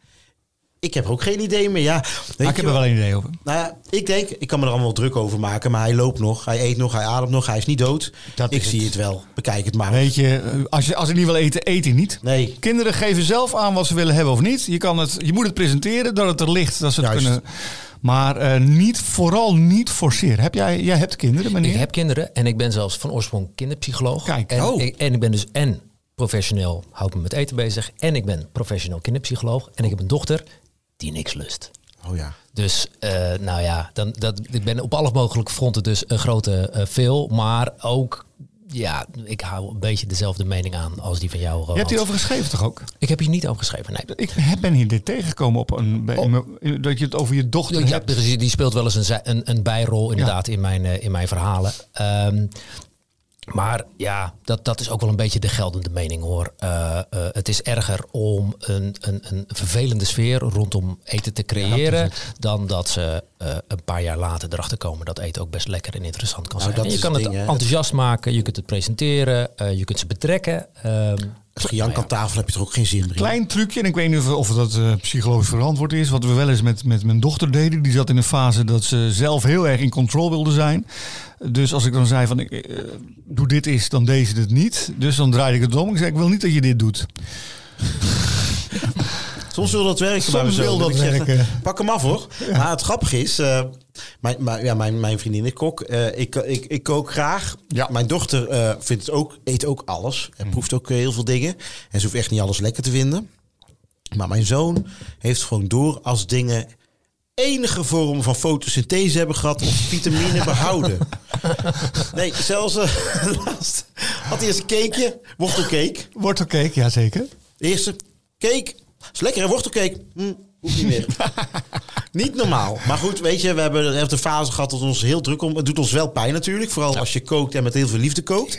Ik heb ook geen idee meer. Ja, Maar ik je heb er wel een idee over. Nou ja, ik denk, ik kan me er allemaal druk over maken. Maar hij loopt nog, hij eet nog, hij ademt nog. Hij is niet dood. Dat ik zie het. het wel. Bekijk het maar. Weet je, als, je, als hij niet wil eten, eet hij niet. Nee. Kinderen geven zelf aan wat ze willen hebben of niet. Je, kan het, je moet het presenteren dat het er ligt, dat ze het Juist. kunnen. Maar eh, niet, vooral niet forceren. Heb jij, jij hebt kinderen, meneer? Ik heb kinderen en ik ben zelfs van oorsprong kinderpsycholoog. Kijk, en, oh. ik, en ik ben dus en professioneel, houd me met eten bezig. En ik ben professioneel kinderpsycholoog. En ik heb een dochter die niks lust. Oh ja. Dus eh, nou ja, dan, dat, ik ben op alle mogelijke fronten dus een grote eh, veel. Maar ook ja, ik hou een beetje dezelfde mening aan als die van jou, Je hebt hierover geschreven toch ook? Ik heb hier niet over geschreven, nee. Ik heb- ben hier dit tegengekomen op een, bij, mijn- dat je het over je dochter Ja, hebt. die speelt wel eens een, zij- een, een bijrol inderdaad in, mijn, eh, in mijn verhalen. Ehm, maar ja, dat, dat is ook wel een beetje de geldende mening hoor. Eh, eh, het is erger om een, een, een vervelende sfeer rondom eten te creëren... dan dat ze eh, een paar jaar later erachter komen dat eten ook best lekker en interessant kan Nou, zijn. En je kan het ding, enthousiast maken, je kunt het presenteren, je kunt ze betrekken. Ehm, Als je jank aan tafel heb je er ook geen zin meer in. Klein trucje, en ik weet niet of, of dat eh, psychologisch verantwoord is. Wat we wel eens met, met mijn dochter deden. Die zat in een fase dat ze zelf heel erg in control wilde zijn. Dus als ik dan zei van, ik, eh, doe dit eens, dan deed ze het niet. Dus dan draaide ik het om. Ik zei, ik wil niet dat je dit doet. Soms wil dat werken. Bij zoon. wil dat Ik zeg, werken. Pak hem af hoor. Maar het grappige is, eh, mijn, mijn, ja, mijn, mijn vriendin is kok. Eh, ik, ik, ik kook graag. Ja. Mijn dochter eh, vindt het ook, eet ook alles. Mhm. En proeft ook heel veel dingen. En ze hoeft echt niet alles lekker te vinden. Maar mijn zoon heeft gewoon door als dingen enige vorm van fotosynthese hebben gehad of vitamine behouden. Nee, zelfs eh, laatst had hij eens een cakeje, wortelcake. Wortelcake, ja zeker. Eerste cake. Is lekker, hè? Wortelcake. Hm, hoeft niet meer. niet normaal. Maar goed, weet je, we hebben een fase gehad dat ons heel druk om. Het doet ons wel pijn natuurlijk. Vooral als je kookt en met heel veel liefde kookt.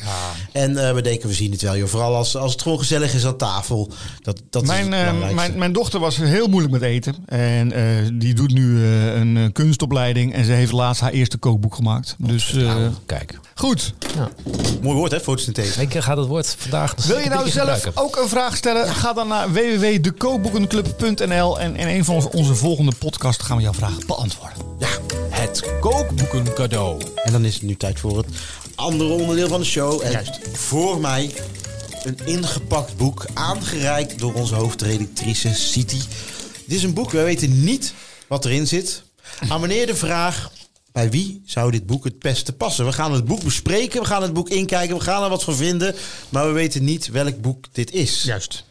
En eh, we denken, we zien het wel. Joh. Vooral als, als het gewoon gezellig is aan tafel. Dat, dat is Mijn, eh, belangrijkste. mijn, mijn dochter was heel moeilijk met eten. En eh, die doet nu een kunstopleiding. En ze heeft laatst haar eerste kookboek gemaakt. Dus eh, kijk, goed. Mooi woord, hè? Fotosynthese. ik ga dat woord vandaag Wil je nou zelf gebruiken. ook een vraag stellen? Ga dan naar www.dekookboekenclub.nl en in een van onze, onze volgende podcasts gaan we jouw vraag beantwoorden. Ja. Het kookboeken cadeau. En dan is het nu tijd voor het andere onderdeel van de show. En Juist. voor mij een ingepakt boek, aangereikt door onze hoofdredactrice City. Dit is een boek, wij weten niet wat erin zit. Aan meneer de vraag, bij wie zou dit boek het beste passen? We gaan het boek bespreken, we gaan het boek inkijken, we gaan er wat van vinden. Maar we weten niet welk boek dit is. Juist.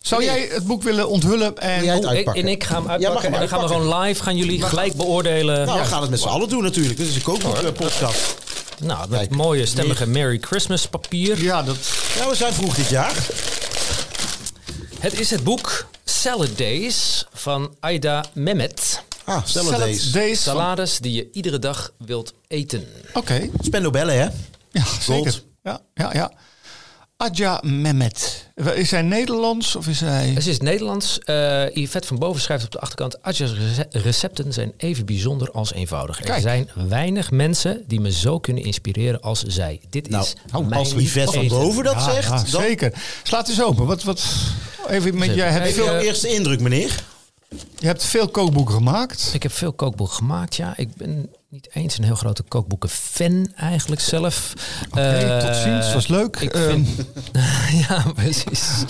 Zou jij het boek willen onthullen? En Wil jij het Oh, ik- uitpakken? en ik ga hem Ja, uitpakken. mag hem en dan gaan we gewoon live, gaan jullie gelijk beoordelen. Nou, Ja. we gaan het met z'n allen doen natuurlijk. Dit is een kookboek-podcast. Nou, met Kijk. mooie stemmige Merry Christmas papier. Ja, dat, Ja, we zijn vroeg dit jaar. Het is het boek Salad Days van Aida Mehmet. Ah, Salad deze. Days van- Salades die je iedere dag wilt eten. Oké. Spendo bellen, hè? Ja, Gold. zeker. Ja, ja, ja. Adja Mehmet. Is hij Nederlands of is hij... Het is Nederlands. Eh Yvette van Boven schrijft op de achterkant... Adja's rece- recepten zijn even bijzonder als eenvoudig. Er zijn weinig mensen die me zo kunnen inspireren als zij. Dit Nou, is als mijn Yvette van. Boven dat Ja, zegt, ja, dan zeker. Slaat eens open. Wat, wat, even met, jij hebt veel, eh, veel eerste indruk, meneer. Je hebt veel kookboeken gemaakt. Ik heb veel kookboeken gemaakt, ja. Ik ben niet eens een heel grote kookboeken-fan eigenlijk zelf. Oké, tot Eh, ziens. Was leuk. Ik Ehm, vind, ja, precies.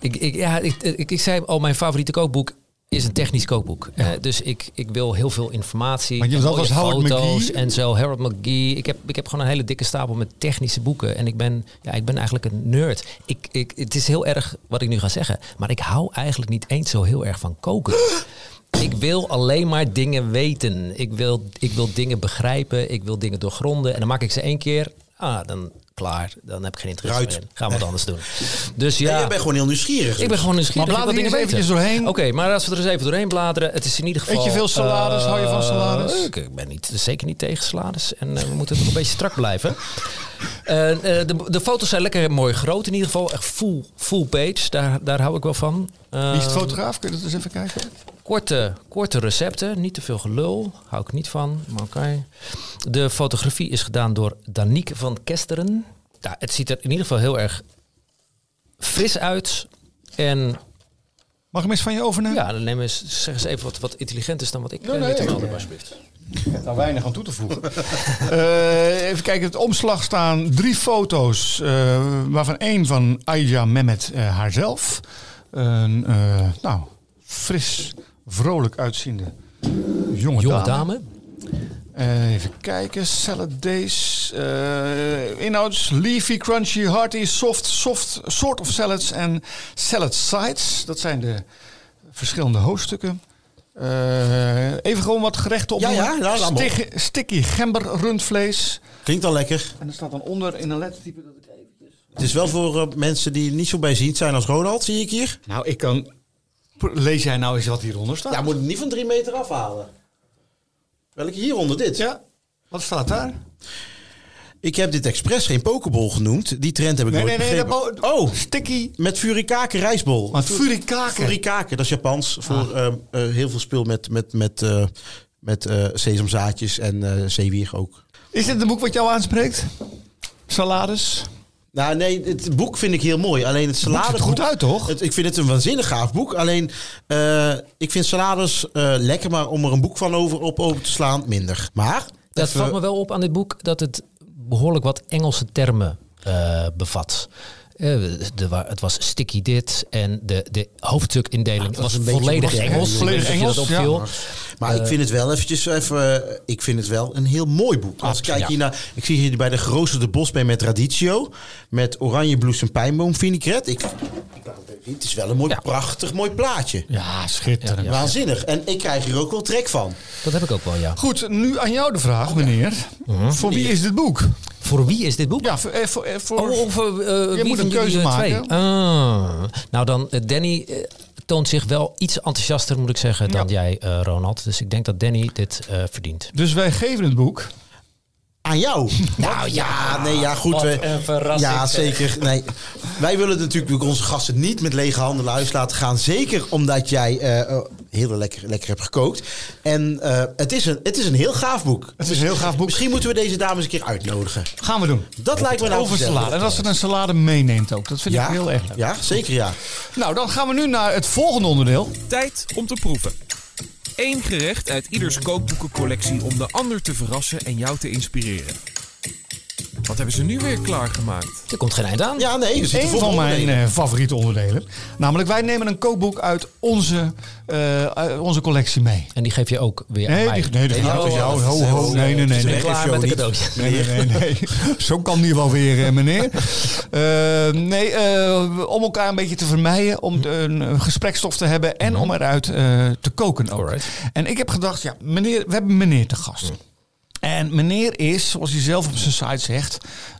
ik, ik, ja, ik, ik, ik zei al, mijn favoriete kookboek is een technisch kookboek. Eh, dus ik, ik wil heel veel informatie. Want je was als Howard McGee. En zo, Harold McGee. Ik heb, ik heb gewoon een hele dikke stapel met technische boeken. En ik ben, ja, ik ben eigenlijk een nerd. Ik, ik, het is heel erg wat ik nu ga zeggen. Maar ik hou eigenlijk niet eens zo heel erg van koken. Ik wil alleen maar dingen weten. Ik wil, ik wil dingen begrijpen. Ik wil dingen doorgronden. En dan maak ik ze één keer. Ah, dan klaar. Dan heb ik geen interesse meer in. Gaan we wat anders doen. Dus Ja. je bent gewoon heel nieuwsgierig. ik ben gewoon nieuwsgierig. Maar Ik wil blader dingen eens eventjes doorheen. Oké, maar als we er eens even doorheen bladeren. Het is in ieder geval... Eet je veel salades? Hou je van eh, salades? Ik, ik ben niet, zeker niet tegen salades. En eh, we moeten nog een beetje strak blijven. Eh, eh, de, de foto's zijn lekker mooi groot in ieder geval. Echt full, full page. Daar, daar hou ik wel van. Wie is het Eh, fotograaf? Kun je dat eens even kijken? Korte, korte recepten, niet te veel gelul. Hou ik niet van, maar oké. De fotografie is gedaan door Danique van Kesteren. Ja, het ziet er in ieder geval heel erg fris uit. En Mag ik hem eens van je overnemen? ja, dan neem eens, zeg eens even wat, wat intelligent is dan wat ik Nee, eh, nee, alsjeblieft. Ik heb daar weinig aan toe te voegen. Eh, even kijken, het omslag staan drie foto's, eh, waarvan één van Aija Mehmet eh, haarzelf. Een, eh, nou, fris, vrolijk uitziende jonge, Jonge dame. dame. Eh, even kijken, salad days. eh, inhouds, leafy, crunchy, hearty, soft, soft, sort of salads en salad sides. Dat zijn de verschillende hoofdstukken. Even gewoon wat gerechten op. Ja, ja, laat maar op. Sticky, gember rundvlees. Klinkt al lekker. En er staat dan onder in een lettertype dat ik eventjes... Het is wel voor eh, mensen die niet zo bijziend zijn als Ronald, zie ik hier. Nou, ik kan... Lees jij nou eens wat hieronder staat? Ja, moet het niet van drie meter afhalen. Welke hieronder dit? Ja. Wat staat daar? Ik heb dit expres geen pokeball genoemd. Die trend heb ik Nee, nooit nee, nee. begrepen. dat- Oh, Sticky... met furikake rijstbol. Wat furikake. Furikake, dat is Japans. Voor eh, eh, heel veel spul met, met, met, eh, met eh, sesamzaadjes en eh zeewier ook. Is dit een boek wat jou aanspreekt? Salades? Nou, nee, het boek vind ik heel mooi. Alleen het Het ziet salade er goed uit, toch? Het, ik vind het een waanzinnig gaaf boek. Alleen, eh, ik vind salades eh, lekker, maar om er een boek van over op open te slaan, minder. Maar, Dat even- valt me wel op aan dit boek dat het behoorlijk wat Engelse termen eh, bevat. Eh, de, het was sticky dit en de, de hoofdstukindeling was was, een beetje volledig Engels. Volledig Engels, maar ik vind het wel eventjes even. eh, ik vind het wel een heel mooi boek. Als ik kijk ja. hier naar. Ik zie hier bij de geroosterde bosbeen met radicchio. Met oranje bloesem pijnboom vinaigrette. Ik, ik, het is wel een mooi, Ja. prachtig mooi plaatje. Ja, schitterend. Ja, Waanzinnig. En ik krijg hier ook wel trek van. Dat heb ik ook wel, ja. Goed, nu aan jou de vraag, meneer. Voor wie is dit boek? Voor wie is dit boek? Ja, voor... eh, voor, eh, voor Oh, of, eh, wie moet een keuze maken. Twee? Ah. nou dan, Danny toont zich wel iets enthousiaster, moet ik zeggen, dan jij, eh, Ronald. Dus ik denk dat Danny dit eh, verdient. Dus wij geven het boek. Aan jou. Nou ja, nee, ja, goed. Wat we- een verrassing, Ja, zeker. Nee. Wij willen natuurlijk onze gasten niet met lege handen naar huis laten gaan. Zeker omdat jij eh, eh, heel lekker, lekker hebt gekookt. En eh, het, is een, het is een heel gaaf boek. Het is een heel gaaf boek. Misschien moeten we deze dames een keer uitnodigen. Gaan we doen. Dat lijkt me nou Over salade. En als ze een salade meeneemt ook. Dat vind Ja, ik heel erg leuk. ja, zeker ja. Nou, dan gaan we nu naar het volgende onderdeel. Tijd om te proeven. Eén gerecht uit ieders kookboekencollectie om de ander te verrassen en jou te inspireren. Wat hebben ze nu weer klaargemaakt? Er komt geen eind aan. Ja, nee, we zitten Een vol van mijn eh, favoriete onderdelen. Namelijk, wij nemen een kookboek uit onze, eh, onze collectie mee. En die geef je ook weer aan Nee, mij. die, nee, dat Oh, gaat dus oh, jou. Ho, ho, nee, nee, nee. Nee. Klaar met een cadeautje. Nee, nee, nee, nee. Zo kan die wel weer, eh, meneer. Eh, nee, eh, om elkaar een beetje te vermijden, om de- een, gesprekstof te hebben en om eruit eh, te koken ook. Alright. En ik heb gedacht, ja, meneer, we hebben meneer te gast. En meneer is, zoals hij zelf op zijn site zegt,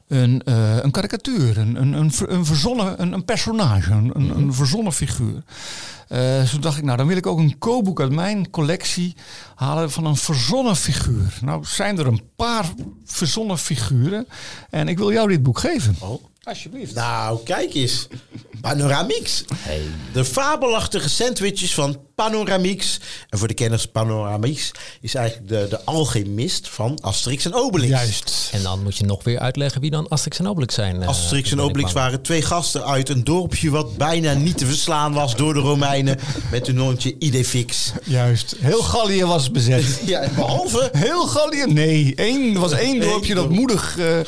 een, eh, een karikatuur, een, een, een, ver- een verzonnen, een, een personage, een, een, een verzonnen figuur. Eh zo dacht ik, nou dan wil ik ook een kookboek uit mijn collectie halen van een verzonnen figuur. Nou zijn er een paar verzonnen figuren en ik wil jou dit boek geven. Oh. Alsjeblieft. Nou, kijk eens. Panoramix. De fabelachtige sandwiches van Panoramix. En voor de kenners, Panoramix is eigenlijk de, de alchemist van Asterix en Obelix. Juist. En dan moet je nog weer uitleggen wie dan Asterix en Obelix zijn. eh, Asterix en Obelix waren twee gasten uit een dorpje wat bijna niet te verslaan was door de Romeinen. Met hun hondje Idefix. Juist. Heel Gallië was bezet. Ja, behalve Heel Gallië? Nee, één, er was één Eén dorpje dat moedig... eh,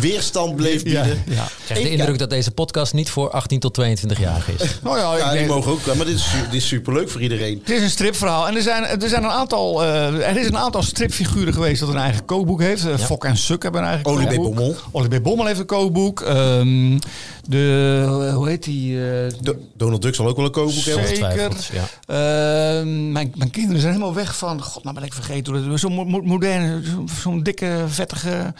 weerstand bleef bieden. ja. Krijg de indruk dat deze podcast niet voor 18 tot 22-jarigen is. Nou ja, ik Ja, die denk- mogen ook wel, maar dit is, su- dit is superleuk voor iedereen. Het is een stripverhaal. En er zijn, er zijn een aantal, eh, er is een aantal stripfiguren geweest dat een eigen kookboek heeft. Eh, Fok en Suk hebben een eigen Olivier kookboek. Bommel. Olivier Bommel heeft een kookboek. Ehm, de, hoe heet die? eh, Do- Donald Duck zal ook wel een kookboek hebben. Zeker. Ja. Ehm, mijn, mijn kinderen zijn helemaal weg van. God, nou ben ik vergeten. hoe dat- Zo'n mo- mo- moderne, zo- zo'n dikke, vettige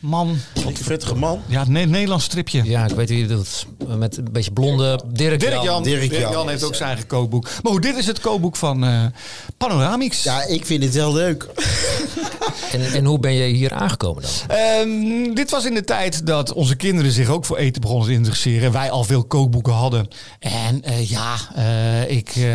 man. Wat een vettige man. Ja, het Ne- Nederlands stripje. Ja, ik weet wie je doet. Met een beetje blonde Dirk, Dirk Jan. Dirk Dirk Jan. Jan heeft ook zijn eigen kookboek. Maar goed, dit is het kookboek van eh Panoramix. Ja, ik vind het wel leuk. En, en hoe ben je hier aangekomen dan? Ehm, dit was in de tijd dat onze kinderen zich ook voor eten begonnen te interesseren. Wij al veel kookboeken hadden. En eh, ja, eh, ik, eh,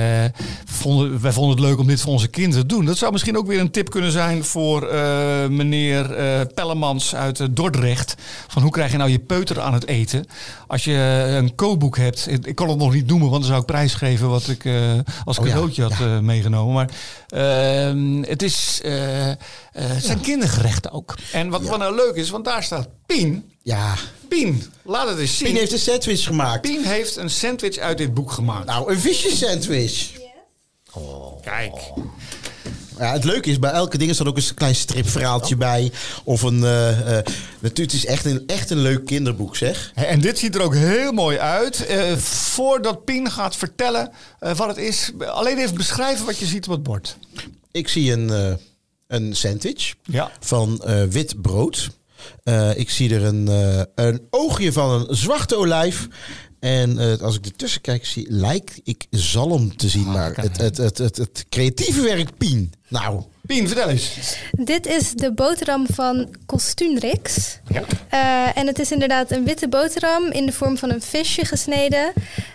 vonden, wij vonden het leuk om dit voor onze kinderen te doen. Dat zou misschien ook weer een tip kunnen zijn voor eh, meneer eh, Pellemans uit eh, Dordrecht. Van hoe krijg je nou je peuter aan het eten? Als je een kookboek hebt. Ik kan het nog niet noemen, want dan zou ik prijsgeven wat ik eh, als Oh ja, cadeautje had eh, meegenomen. Maar ehm, het is... eh, eh, het zijn kindergerechten ook. En wat, wat nou leuk is, want daar staat Pien. Ja, Pien, laat het eens zien. Pien heeft een sandwich gemaakt. Pien heeft een sandwich uit dit boek gemaakt. Nou, een visje sandwich. Kijk. Ja, het leuke is, bij elke ding staat ook eens een klein stripverhaaltje bij. Of een... eh, eh, natuurlijk, het is echt een, echt een leuk kinderboek, zeg. En dit ziet er ook heel mooi uit. Eh, voordat Pien gaat vertellen eh, wat het is, alleen even beschrijven wat je ziet op het bord. ik zie een, eh, een sandwich Ja. van eh, wit brood. Eh, ik zie er een, eh, een oogje van een zwarte olijf. En eh, als ik ertussen kijk, zie, lijkt ik zalm te zien. maar het, het, het, het, het creatieve werk, Pien. Nou, Pien, vertel eens. Dit is de boterham van Kostuunrix. Ja. Eh, en het is inderdaad een witte boterham in de vorm van een visje gesneden.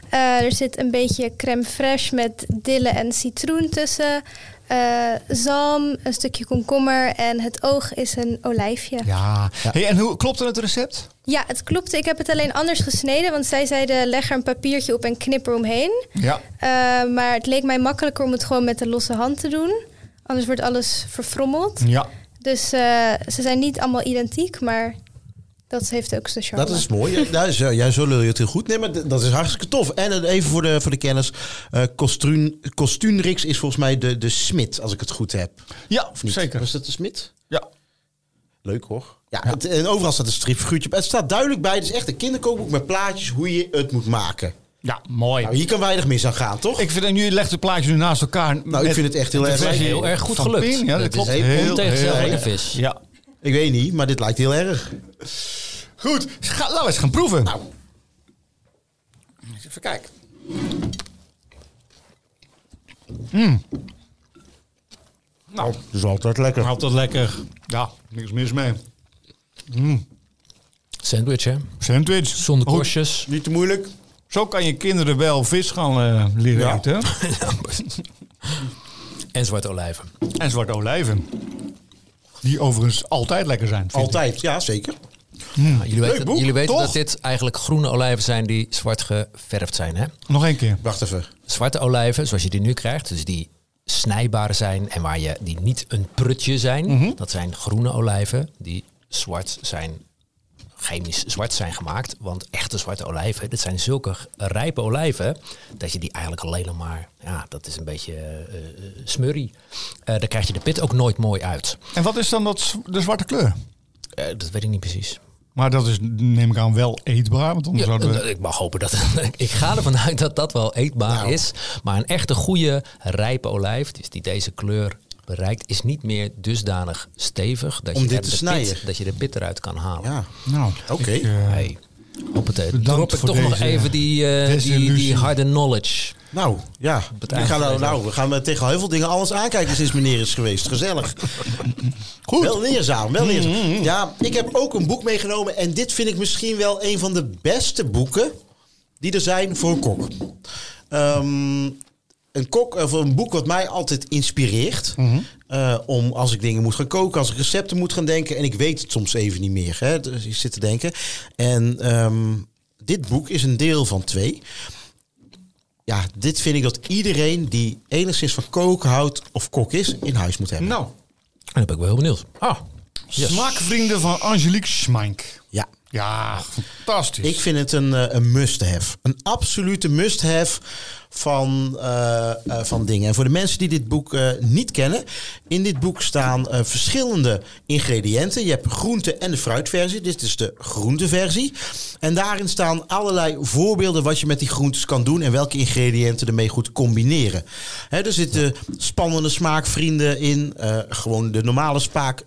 Eh, er zit een beetje crème fraîche met dille en citroen tussen. Eh, zalm, een stukje komkommer en het oog is een olijfje. Ja. Ja. Hey, en hoe klopt het recept? het klopt. Ik heb het alleen anders gesneden, want zij zeiden leg er een papiertje op en knip er omheen. Ja. Eh, maar het leek mij makkelijker om het gewoon met de losse hand te doen. Anders wordt alles verfrommeld. Ja. Dus eh, ze zijn niet allemaal identiek, maar dat heeft ook zijn charme. dat is mooi. Ja, zo, ja, zo lul je het heel goed. Nee, maar dat is hartstikke tof. En eh, even voor de, voor de kennis. eh Kostuun, Kostuunrix is volgens mij de, de smid, als ik het goed heb. Ja, zeker. Was dat de smid? Ja. Leuk hoor. Ja, Het, en overal staat een stripfiguurtje op. Het staat duidelijk bij. Het is echt een kinderkookboek met plaatjes hoe je het moet maken. Ja, mooi. Nou, hier kan weinig mis aan gaan, toch? Ik vind, en jullie legt de plaatjes nu naast elkaar. nou, ik vind het echt heel erg. Heel erg goed gelukt. Pien. Ja, dat klopt. is heel Heel, Ontegenzeggelijke heel- vis. Ja. Ik weet niet, maar dit lijkt heel erg. Goed, Ga, laten we eens gaan proeven. Nou. Even kijken. Nou, dat is altijd lekker. Altijd lekker. Ja, niks mis mee. Sandwich, hè? Sandwich. Zonder korstjes. Niet te moeilijk. Zo kan je kinderen wel vis gaan eh, leren Ja. eten. En zwarte olijven. En zwarte olijven. Die overigens altijd lekker zijn. ik. Altijd, ja, zeker. Nou, jullie weten, boek, jullie weten toch? dat dit eigenlijk groene olijven zijn die zwart geverfd zijn, hè? Nog één keer. Wacht even. Zwarte olijven, zoals je die nu krijgt, dus die snijbaar zijn en waar je die niet een prutje zijn, Mhm. dat zijn groene olijven die zwart zijn, chemisch zwart zijn gemaakt. Want echte zwarte olijven, dit zijn zulke rijpe olijven, dat je die eigenlijk alleen maar, ja, dat is een beetje eh, smurrie. Eh daar krijg je de pit ook nooit mooi uit. En wat is dan dat, de zwarte kleur? Dat weet ik niet precies. Maar dat is, neem ik aan, wel eetbaar. Want anders Ja, zouden we... Ik mag hopen dat. ik ga ervan uit dat dat wel eetbaar Nou. is. Maar een echte goede rijpe olijf, dus die deze kleur bereikt, is niet meer dusdanig stevig dat, Om je, dit er te de snijden. Pit, dat je de pit eruit kan halen. Ja, Nou, Oké. ik, Hey, hoppatee. Bedankt Drop ik toch nog even die, eh, die, die harde knowledge. nou ja. het We gaan, nou, nou, we gaan eh, tegen heel veel dingen alles aankijken sinds meneer is geweest. Gezellig. Goed. Wel leerzaam, wel leerzaam. Ja, ik heb ook een boek meegenomen. En dit vind ik misschien wel een van de beste boeken die er zijn voor een kok. Ehm, een kok, of een boek wat mij altijd inspireert. Eh, om als ik dingen moet gaan koken, als ik recepten moet gaan denken. En ik weet het soms even niet meer. Hè, dus ik zit te denken. En ehm, dit boek is een deel van twee. Ja, dit vind ik dat iedereen die enigszins van koken houdt of kok is, in huis moet hebben. nou, En dan ben ik wel heel benieuwd. Ah, yes. smaakvrienden van Angelique Schmeink. Ja, Ja, fantastisch. ik vind het een, eh, een must-have. Een absolute must-have van, eh, eh, van dingen. En voor de mensen die dit boek niet kennen, in dit boek staan verschillende ingrediënten. Je hebt groente- en de fruitversie. Dit is de groenteversie. En daarin staan allerlei voorbeelden wat je met die groentes kan doen en welke ingrediënten ermee goed combineren. Er zitten spannende smaakvrienden in, gewoon de normale spaak,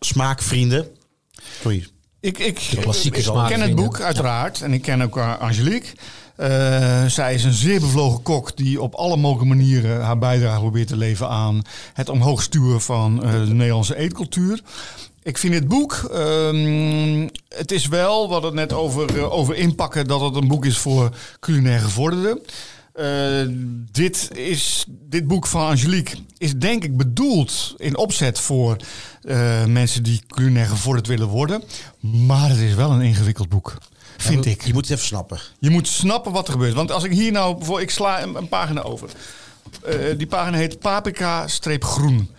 smaakvrienden. Sorry. Ik, ik, ik ken het boek uiteraard en ik ken ook eh, Angelique. Eh, zij is een zeer bevlogen kok die op alle mogelijke manieren haar bijdrage probeert te leveren aan het omhoog stuwen van eh, de Nederlandse eetcultuur. Ik vind het boek, ehm, het is wel, we hadden het net over, over inpakken, dat het een boek is voor culinair gevorderden. Eh, dit, is, dit boek van Angelique is denk ik bedoeld in opzet voor eh, mensen die culinair gevorderd willen worden. Maar het is wel een ingewikkeld boek, vind ik. Je moet het even snappen. Je moet snappen wat er gebeurt. Want als ik hier nou, bijvoorbeeld, ik sla een, een pagina over. Eh, die pagina heet paprika-groen.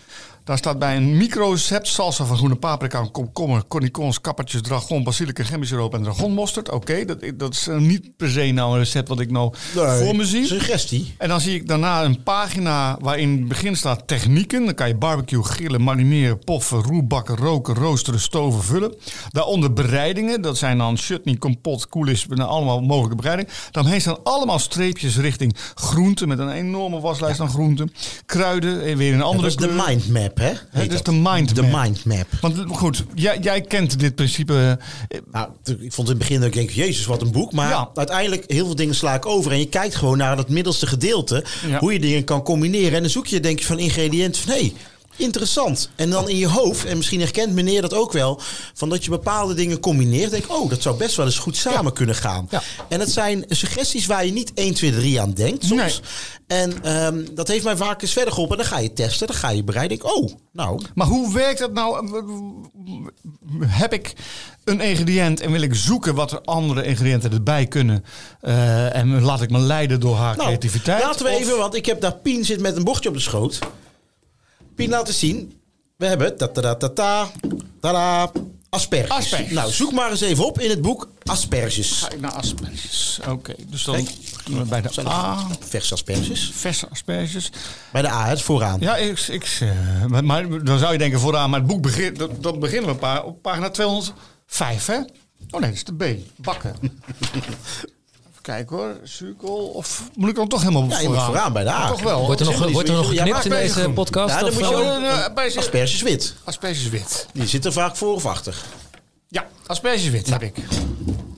Daar staat bij een micro-recept salsa van groene paprika, komkommer, cornicons, kappertjes, dragon, basilicum, gembersiroop en dragonmosterd. Oké, dat, dat is eh, niet per se nou een recept wat ik nou voor me zie. Suggestie. En dan zie ik daarna een pagina waarin in het begin staat technieken. Dan kan je barbecue, grillen, marineren, poffen, roerbakken, roken, roosteren, stoven, vullen. Daaronder bereidingen. Dat zijn dan chutney, kompot, coulis, nou, allemaal mogelijke bereidingen. Daaromheen staan allemaal streepjes richting groenten met een enorme waslijst aan groenten. Kruiden, en weer een andere Dat is de kleur. Mindmap, hè? is de mindmap. De mindmap. Want goed, jij, jij kent dit principe. eh, Nou, ik vond in het begin dat ik denk, jezus, wat een boek. Maar Ja. uiteindelijk, heel veel dingen sla ik over. En je kijkt gewoon naar dat middelste gedeelte. Ja. Hoe je dingen kan combineren. En dan zoek je, denk je, van ingrediënten van, hey, interessant. En dan in je hoofd, en misschien herkent meneer dat ook wel... van dat je bepaalde dingen combineert. Denk, oh, dat zou best wel eens goed samen kunnen gaan. Ja. En het zijn suggesties waar je niet 1, 2, 3 aan denkt soms. Nee. En ehm, dat heeft mij vaak eens verder geholpen. En dan ga je testen, dan ga je bereiden. Denk, oh, nou, Maar hoe werkt dat nou? Heb ik een ingrediënt en wil ik zoeken wat er andere ingrediënten erbij kunnen? eh, en laat ik me leiden door haar Nou, creativiteit? Laten we Of- even, want ik heb daar Pien zit met een bordje op de schoot. Pien, laten zien. We hebben ta ta ta ta ta asperges. Asperges. Nou, zoek maar eens even op in het boek asperges. Ga ik naar asperges. Oké, dus dan beginnen we bij de Zijn A. Verse asperges. Verse asperges. Bij de A, het vooraan. Ja, ik, ik, eh, maar, maar dan zou je denken vooraan, maar het boek begint, dat, dat beginnen we op pagina 205, hè? Oh nee, dat is de B. Bakken. Kijken hoor, cirkel. Of moet ik dan toch helemaal Ja, je moet vooraan bij de. Toch wel. Wordt er nog, wordt er nog geknipt ja, in deze groen. podcast? Ja, dan moet je eh, ook- Eh, eh, Asperges wit. Asperges wit. Die zitten vaak voor of achter. Ja, asperges wit heb ik.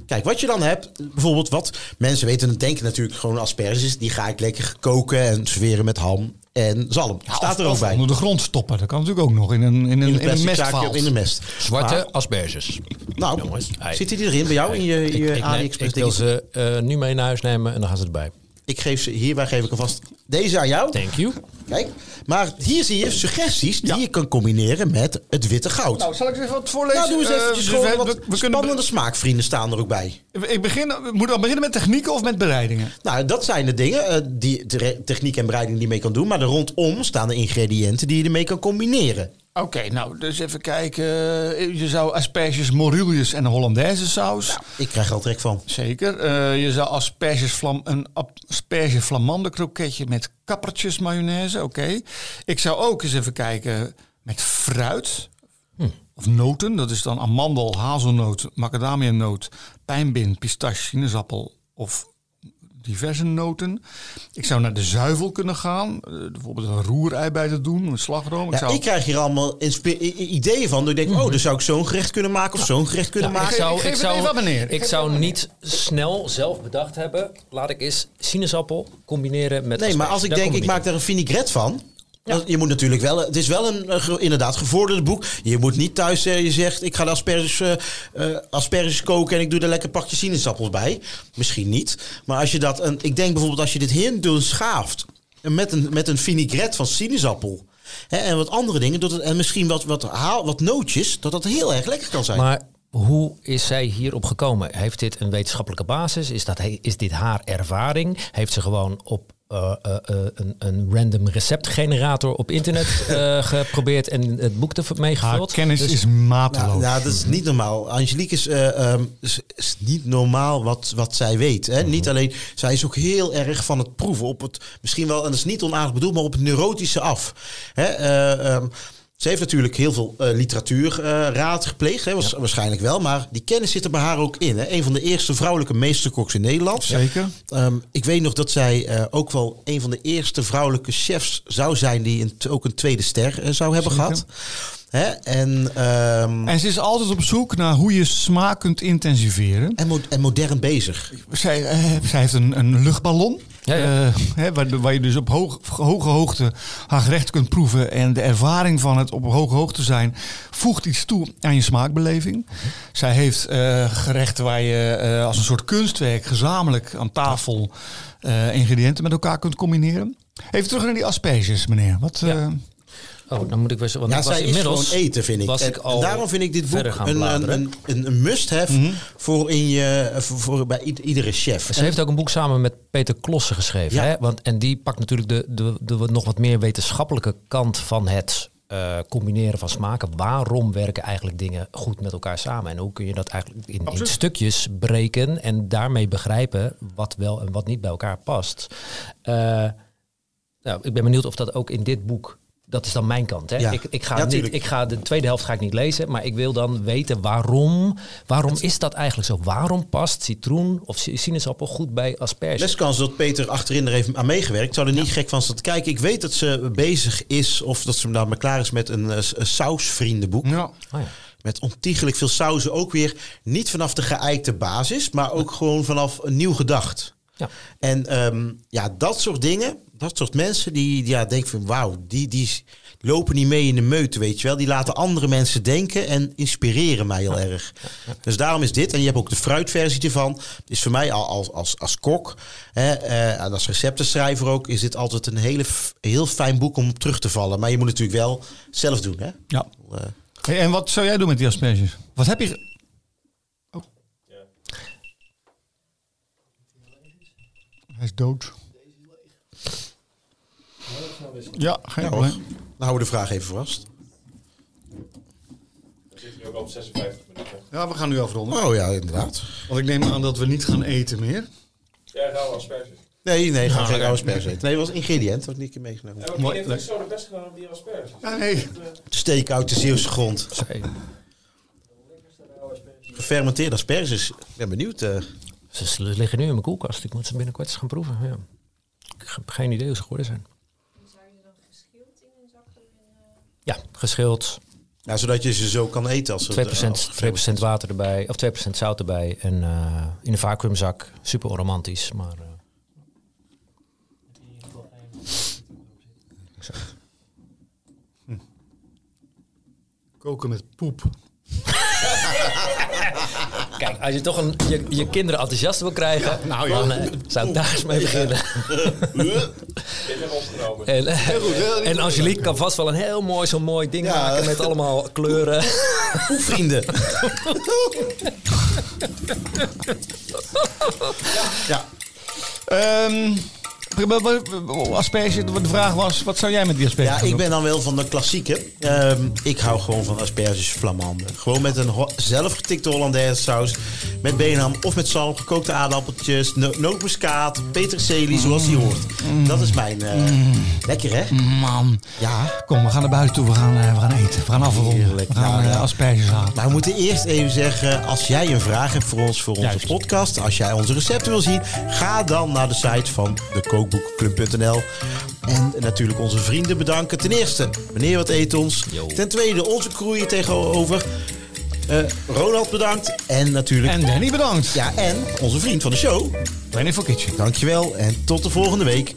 Kijk, wat je dan hebt, bijvoorbeeld wat mensen weten en denken natuurlijk gewoon asperges. Die ga ik lekker koken en serveren met ham en zalm. Staat Of- er ook of bij. onder de grond stoppen. Dat kan natuurlijk ook nog in een, in een, In in een mestvaalt. of in de mest. Zwarte Maar- asperges. Nou, Jongens, hey. zitten die erin bij jou in je, ik, je ik, AliExpress ik wil ze eh, nu mee naar huis nemen en dan gaan ze erbij. Ik geef ze, hierbij geef ik alvast deze aan jou. Thank you. Kijk, maar hier zie je suggesties die je kan combineren met het witte goud. Nou, zal ik even wat voorlezen? nou, doe eens Eh, eventjes gewoon we- spannende smaakvrienden staan er ook bij. Ik begin, moet dan beginnen met technieken of met bereidingen? Nou, dat zijn de dingen, eh, die de techniek en bereiding die je mee kan doen. Maar er rondom staan de ingrediënten die je ermee kan combineren. Oké, nou, dus even kijken. Je zou asperges, morilles en Hollandaise saus. Ik krijg er al trek van. Zeker. Eh, je zou asperges flam, een asperge flamande kroketje met kappertjes mayonaise. Oké. Ik zou ook eens even kijken met fruit. Of noten. Dat is dan amandel, hazelnoot, macadamianoot, pijnbin, pistache, sinaasappel of diverse noten. Ik zou naar de zuivel kunnen gaan. eh, bijvoorbeeld een roerei bij te doen, een slagroom. Ik zou... ik krijg hier allemaal ideeën van. Ik denk, oh, dan zou ik zo'n gerecht kunnen maken of zo'n gerecht kunnen Ja, ik maken. zou, ik zou, even aan meneer. ik zou niet snel zelf bedacht hebben. Laat ik eens sinaasappel combineren met Nee, maar als ik denk, ik maak daar een vinaigrette van. Je moet natuurlijk wel, het is wel een eh, inderdaad gevorderd boek. Je moet niet thuis, eh, je zegt, ik ga de asperges, eh, eh, asperges koken en ik doe er lekker pakje sinaasappels bij. Misschien niet. Maar als je dat, een, ik denk bijvoorbeeld als je dit heel doen schaaft en met een, met een vinaigrette van sinaasappel. Hè, en wat andere dingen. Dat het, en misschien wat, wat, haal, wat nootjes. Dat dat heel erg lekker kan zijn. Maar hoe is zij hierop gekomen? Heeft dit een wetenschappelijke basis? Is, dat, is dit haar ervaring? Heeft ze gewoon op eh, eh, eh, een, een random receptgenerator op internet eh, geprobeerd en het boek Haar meegevuld? kennis Dus- is mateloos. Nou, nou, dat is niet normaal. Angelique is, ehm, is, is niet normaal wat, wat zij weet. Hè? Mhm. Niet alleen, zij is ook heel erg van het proeven op het, misschien wel, en dat is niet onaardig bedoeld, maar op het neurotische af. Hè? eh, ehm, ze heeft natuurlijk heel veel eh, literatuurraad gepleegd, hè? Was, waarschijnlijk wel, maar die kennis zit er bij haar ook in. Hè? Een van de eerste vrouwelijke meesterkoks in Nederland. Zeker. Ehm, ik weet nog dat zij eh, ook wel een van de eerste vrouwelijke chefs zou zijn die een, ook een tweede ster eh, zou hebben Zeker. gehad. Hè? En, ehm, En ze is altijd op zoek naar hoe je smaak kunt intensiveren. En, mo- en modern bezig. Zij, zij heeft een, een luchtballon. Ja, ja. eh, hè, waar, waar je dus op hoog, hoge hoogte haar gerecht kunt proeven. En de ervaring van het op hoge hoogte zijn voegt iets toe aan je smaakbeleving. Zij heeft eh, gerechten waar je eh, als een soort kunstwerk gezamenlijk aan tafel ingrediënten met elkaar kunt combineren. Even terug naar die asperges, meneer. Wat, Ja. Oh, dan moet ik weer... Want Ja, ik was zij is inmiddels gewoon eten, vind ik. was ik en al daarom vind ik dit boek verder gaan een, een, een, een, een must-have voor, in je, voor, voor bij iedere chef. Ze heeft ook een boek samen met Peter Klossen geschreven. Ja. Hè? Want, en die pakt natuurlijk de, de, de wat- nog wat meer wetenschappelijke kant van het eh, combineren van smaken. Waarom werken eigenlijk dingen goed met elkaar samen? En hoe kun je dat eigenlijk in, in stukjes breken en daarmee begrijpen wat wel en wat niet bij elkaar past. Eh, nou, ik ben benieuwd of dat ook in dit boek. Dat is dan mijn kant. Hè? Ja. Ik, ik, ga Ja, niet, tuurlijk. ik ga de tweede helft ga ik niet lezen, maar ik wil dan weten waarom. Waarom is dat eigenlijk zo? Waarom past citroen of si- sinaasappel goed bij asperge? Best kans dat Peter achterin er heeft aan meegewerkt. Ik zou er niet gek van staan te kijken. Ik weet dat ze bezig is, of dat ze daar maar klaar is met een, eh, sausvriendenboek. Ja. Oh ja. Met ontiegelijk veel sauzen. Ook weer niet vanaf de geëikte basis, maar ook gewoon vanaf een nieuw gedacht. Ja. En ehm, ja, dat soort dingen, dat soort mensen die, ja, denken van wauw, die, die lopen niet mee in de meute, weet je wel. Die laten andere mensen denken en inspireren mij heel erg. Dus daarom is dit, en je hebt ook de fruitversie ervan, is voor mij al als, als, als kok hè, eh, en als receptenschrijver ook, is dit altijd een hele, heel fijn boek om op terug te vallen. Maar je moet natuurlijk wel zelf doen, hè. ja. Eh, Hey, en wat zou jij doen met die asperges? Wat heb je... Oh. Hij is dood. Ja, geen Ja, probleem. Nou houden we de vraag even vast. Ja, we gaan nu afronden. Oh ja, inderdaad. Want ik neem aan dat we niet gaan eten meer. Ja, rauwe asperges. Nee, nee, ga Ah, geen asperges eten. Nee, dat was een ingrediënt. Dat had ik niet meegenomen. Ja, maar zo de best gedaan op die asperges. Ja, nee. Steek uit de Zeeuwse grond. Gefermenteerde asperges. Ik ben benieuwd. eh. Ze liggen nu in mijn koelkast. Ik moet ze binnenkort eens gaan proeven. Ja. Ik heb geen idee hoe ze geworden zijn. Ja, geschild. ja, zodat je ze zo kan eten. Als ze 2%, 2% water erbij, of 2% zout erbij. En eh, in een vacuümzak. Super romantisch. Maar eh, Koken met poep. Kijk, als je toch een, je, je kinderen enthousiast wil krijgen, nou ja. dan eh, zou ik daar eens mee beginnen. Dit hebben we opgenomen. En, eh, en Angelique kan vast wel een heel mooi, zo'n mooi ding Ja. maken met allemaal kleuren. Vrienden. ja. Ehm asperge, de vraag was, wat zou jij met die asperge ja, ik ben dan wel van de klassieke. Ehm, ik hou gewoon van asperges flamande. Gewoon met een zelfgetikte Hollandaise saus. Met benam of met zalm, gekookte aardappeltjes, no nootmuskaat, peterselie, zoals die hoort. Dat is mijn... eh, Lekker, hè? Man, Ja. kom, we gaan naar buiten toe. We gaan, eh, we gaan eten. We gaan afronden. Heerlijk. We gaan ja. asperges halen. Maar we moeten eerst even zeggen, als jij een vraag hebt voor ons, voor onze Juist. podcast, als jij onze recepten wil zien, ga dan naar de site van dekookboekclub.nl. En natuurlijk onze vrienden bedanken. Ten eerste, meneer Wat Eet Ons. Ten tweede, onze kroeien tegenover. Eh, Ronald bedankt. En natuurlijk, En Danny, bedankt. ja, en onze vriend van de show. Danny voor Kitchen. Dankjewel en tot de volgende week.